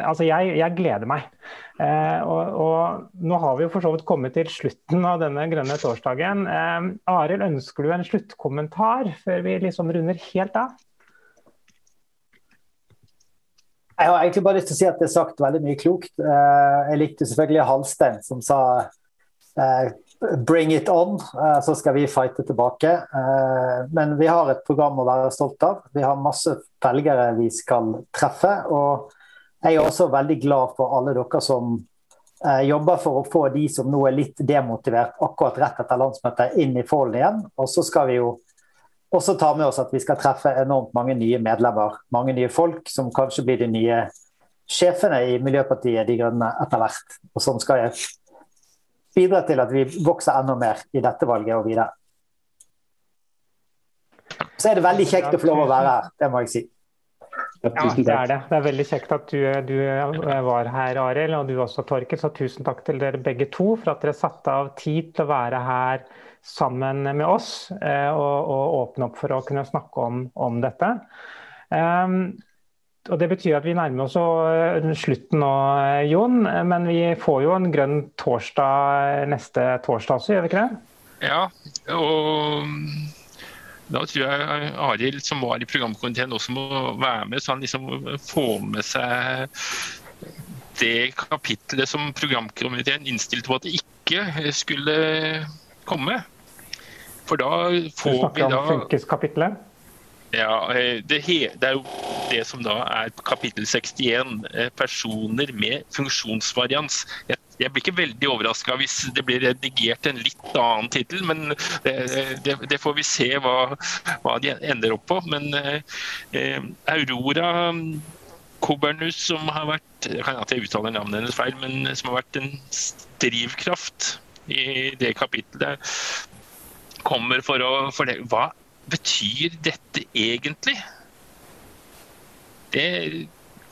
altså jeg, jeg, gleder meg. Eh, og, og, Nå har vi jo for så vidt kommet til slutten av denne grønne torsdagen. Eh, Arild, ønsker du en sluttkommentar før vi liksom runder helt av? Jeg har egentlig bare lyst til å si at det er sagt veldig mye klokt. Eh, jeg likte selvfølgelig Halstein som sa eh, Bring it on, eh, så skal vi fighte tilbake. Men vi har et program å være stolt av. Vi har masse velgere vi skal treffe. Og jeg er også veldig glad for alle dere som jobber for å få de som nå er litt demotivert akkurat rett etter landsmøtet, inn i folden igjen. Og så skal vi jo også tar vi oss at vi skal treffe enormt mange nye medlemmer. Mange nye folk som kanskje blir de nye sjefene i Miljøpartiet De Grønne etter hvert. Og som skal jeg bidra til at vi vokser enda mer i dette valget og videre. Så er det veldig kjekt å få lov å være her, det må jeg si. Ja, det er det. Det er veldig kjekt at du, du var her, Arild, og du også, Torkel. Så tusen takk til dere begge to for at dere satte av tid til å være her sammen med oss eh, og, og åpne opp for å kunne snakke om, om dette. Um, og Det betyr at vi nærmer oss eh, slutten nå, eh, Jon. Men vi får jo en grønn torsdag neste torsdag også, gjør vi ikke det? Ja, og da tror jeg Arild som var i programkomiteen også må være med, så han liksom får med seg det kapitlet som programkomiteen innstilte på at det ikke skulle komme. For da får vi da Du snakker om funkeskapitlet? Ja, det, det, det, er jo det som da er kapittel 61, eh, personer med funksjonsvarians. Jeg, jeg blir ikke veldig overraska hvis det blir redigert en litt annen tittel, men det, det, det, får vi se hva, hva, de ender opp på. Men eh, Aurora Kobernus, som har vært jeg kan jeg uttaler navnet hennes feil, men som har vært en drivkraft i det kapittelet, kommer for å fordele hva betyr dette egentlig? Det,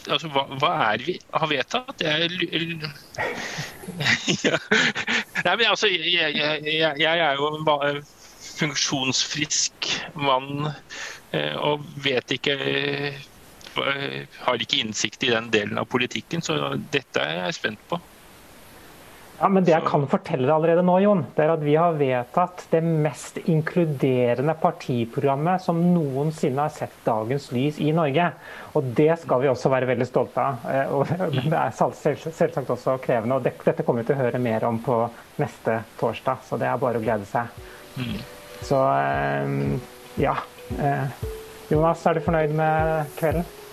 altså, hva, hva, er vi har vedtatt? Jeg, ja. Nei, men altså, jeg, jeg, jeg er jo en funksjonsfrisk mann eh, og vet ikke eh, Har ikke innsikt i den delen av politikken, så dette er jeg spent på. Ja, men Det jeg kan fortelle deg allerede nå, Jon, det er at vi har vedtatt det mest inkluderende partiprogrammet som noensinne har sett dagens lys i Norge. Og Det skal vi også være veldig stolte av. Eh, men det er selvsagt også krevende. og Dette kommer vi til å høre mer om på neste torsdag, så det er bare å glede seg. Mm. Så eh, ja. Eh, Jonas, er du fornøyd med kvelden?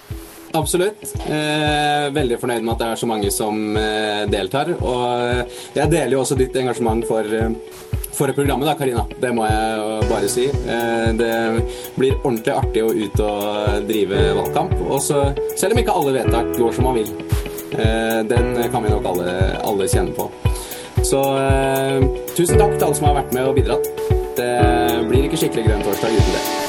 Absolutt. Eh, veldig fornøyd med at det er så mange som eh, deltar. Og jeg deler jo også ditt engasjement for, eh, for programmet, da, Karina. Det må jeg bare si. Eh, det blir ordentlig artig å ut og drive valgkamp. Og selv om ikke alle vedtak går som man vil. Eh, den kan vi nok alle, alle kjenne på. Så eh, tusen takk til alle som har vært med og bidratt. Det blir ikke skikkelig grønn torsdag uten det.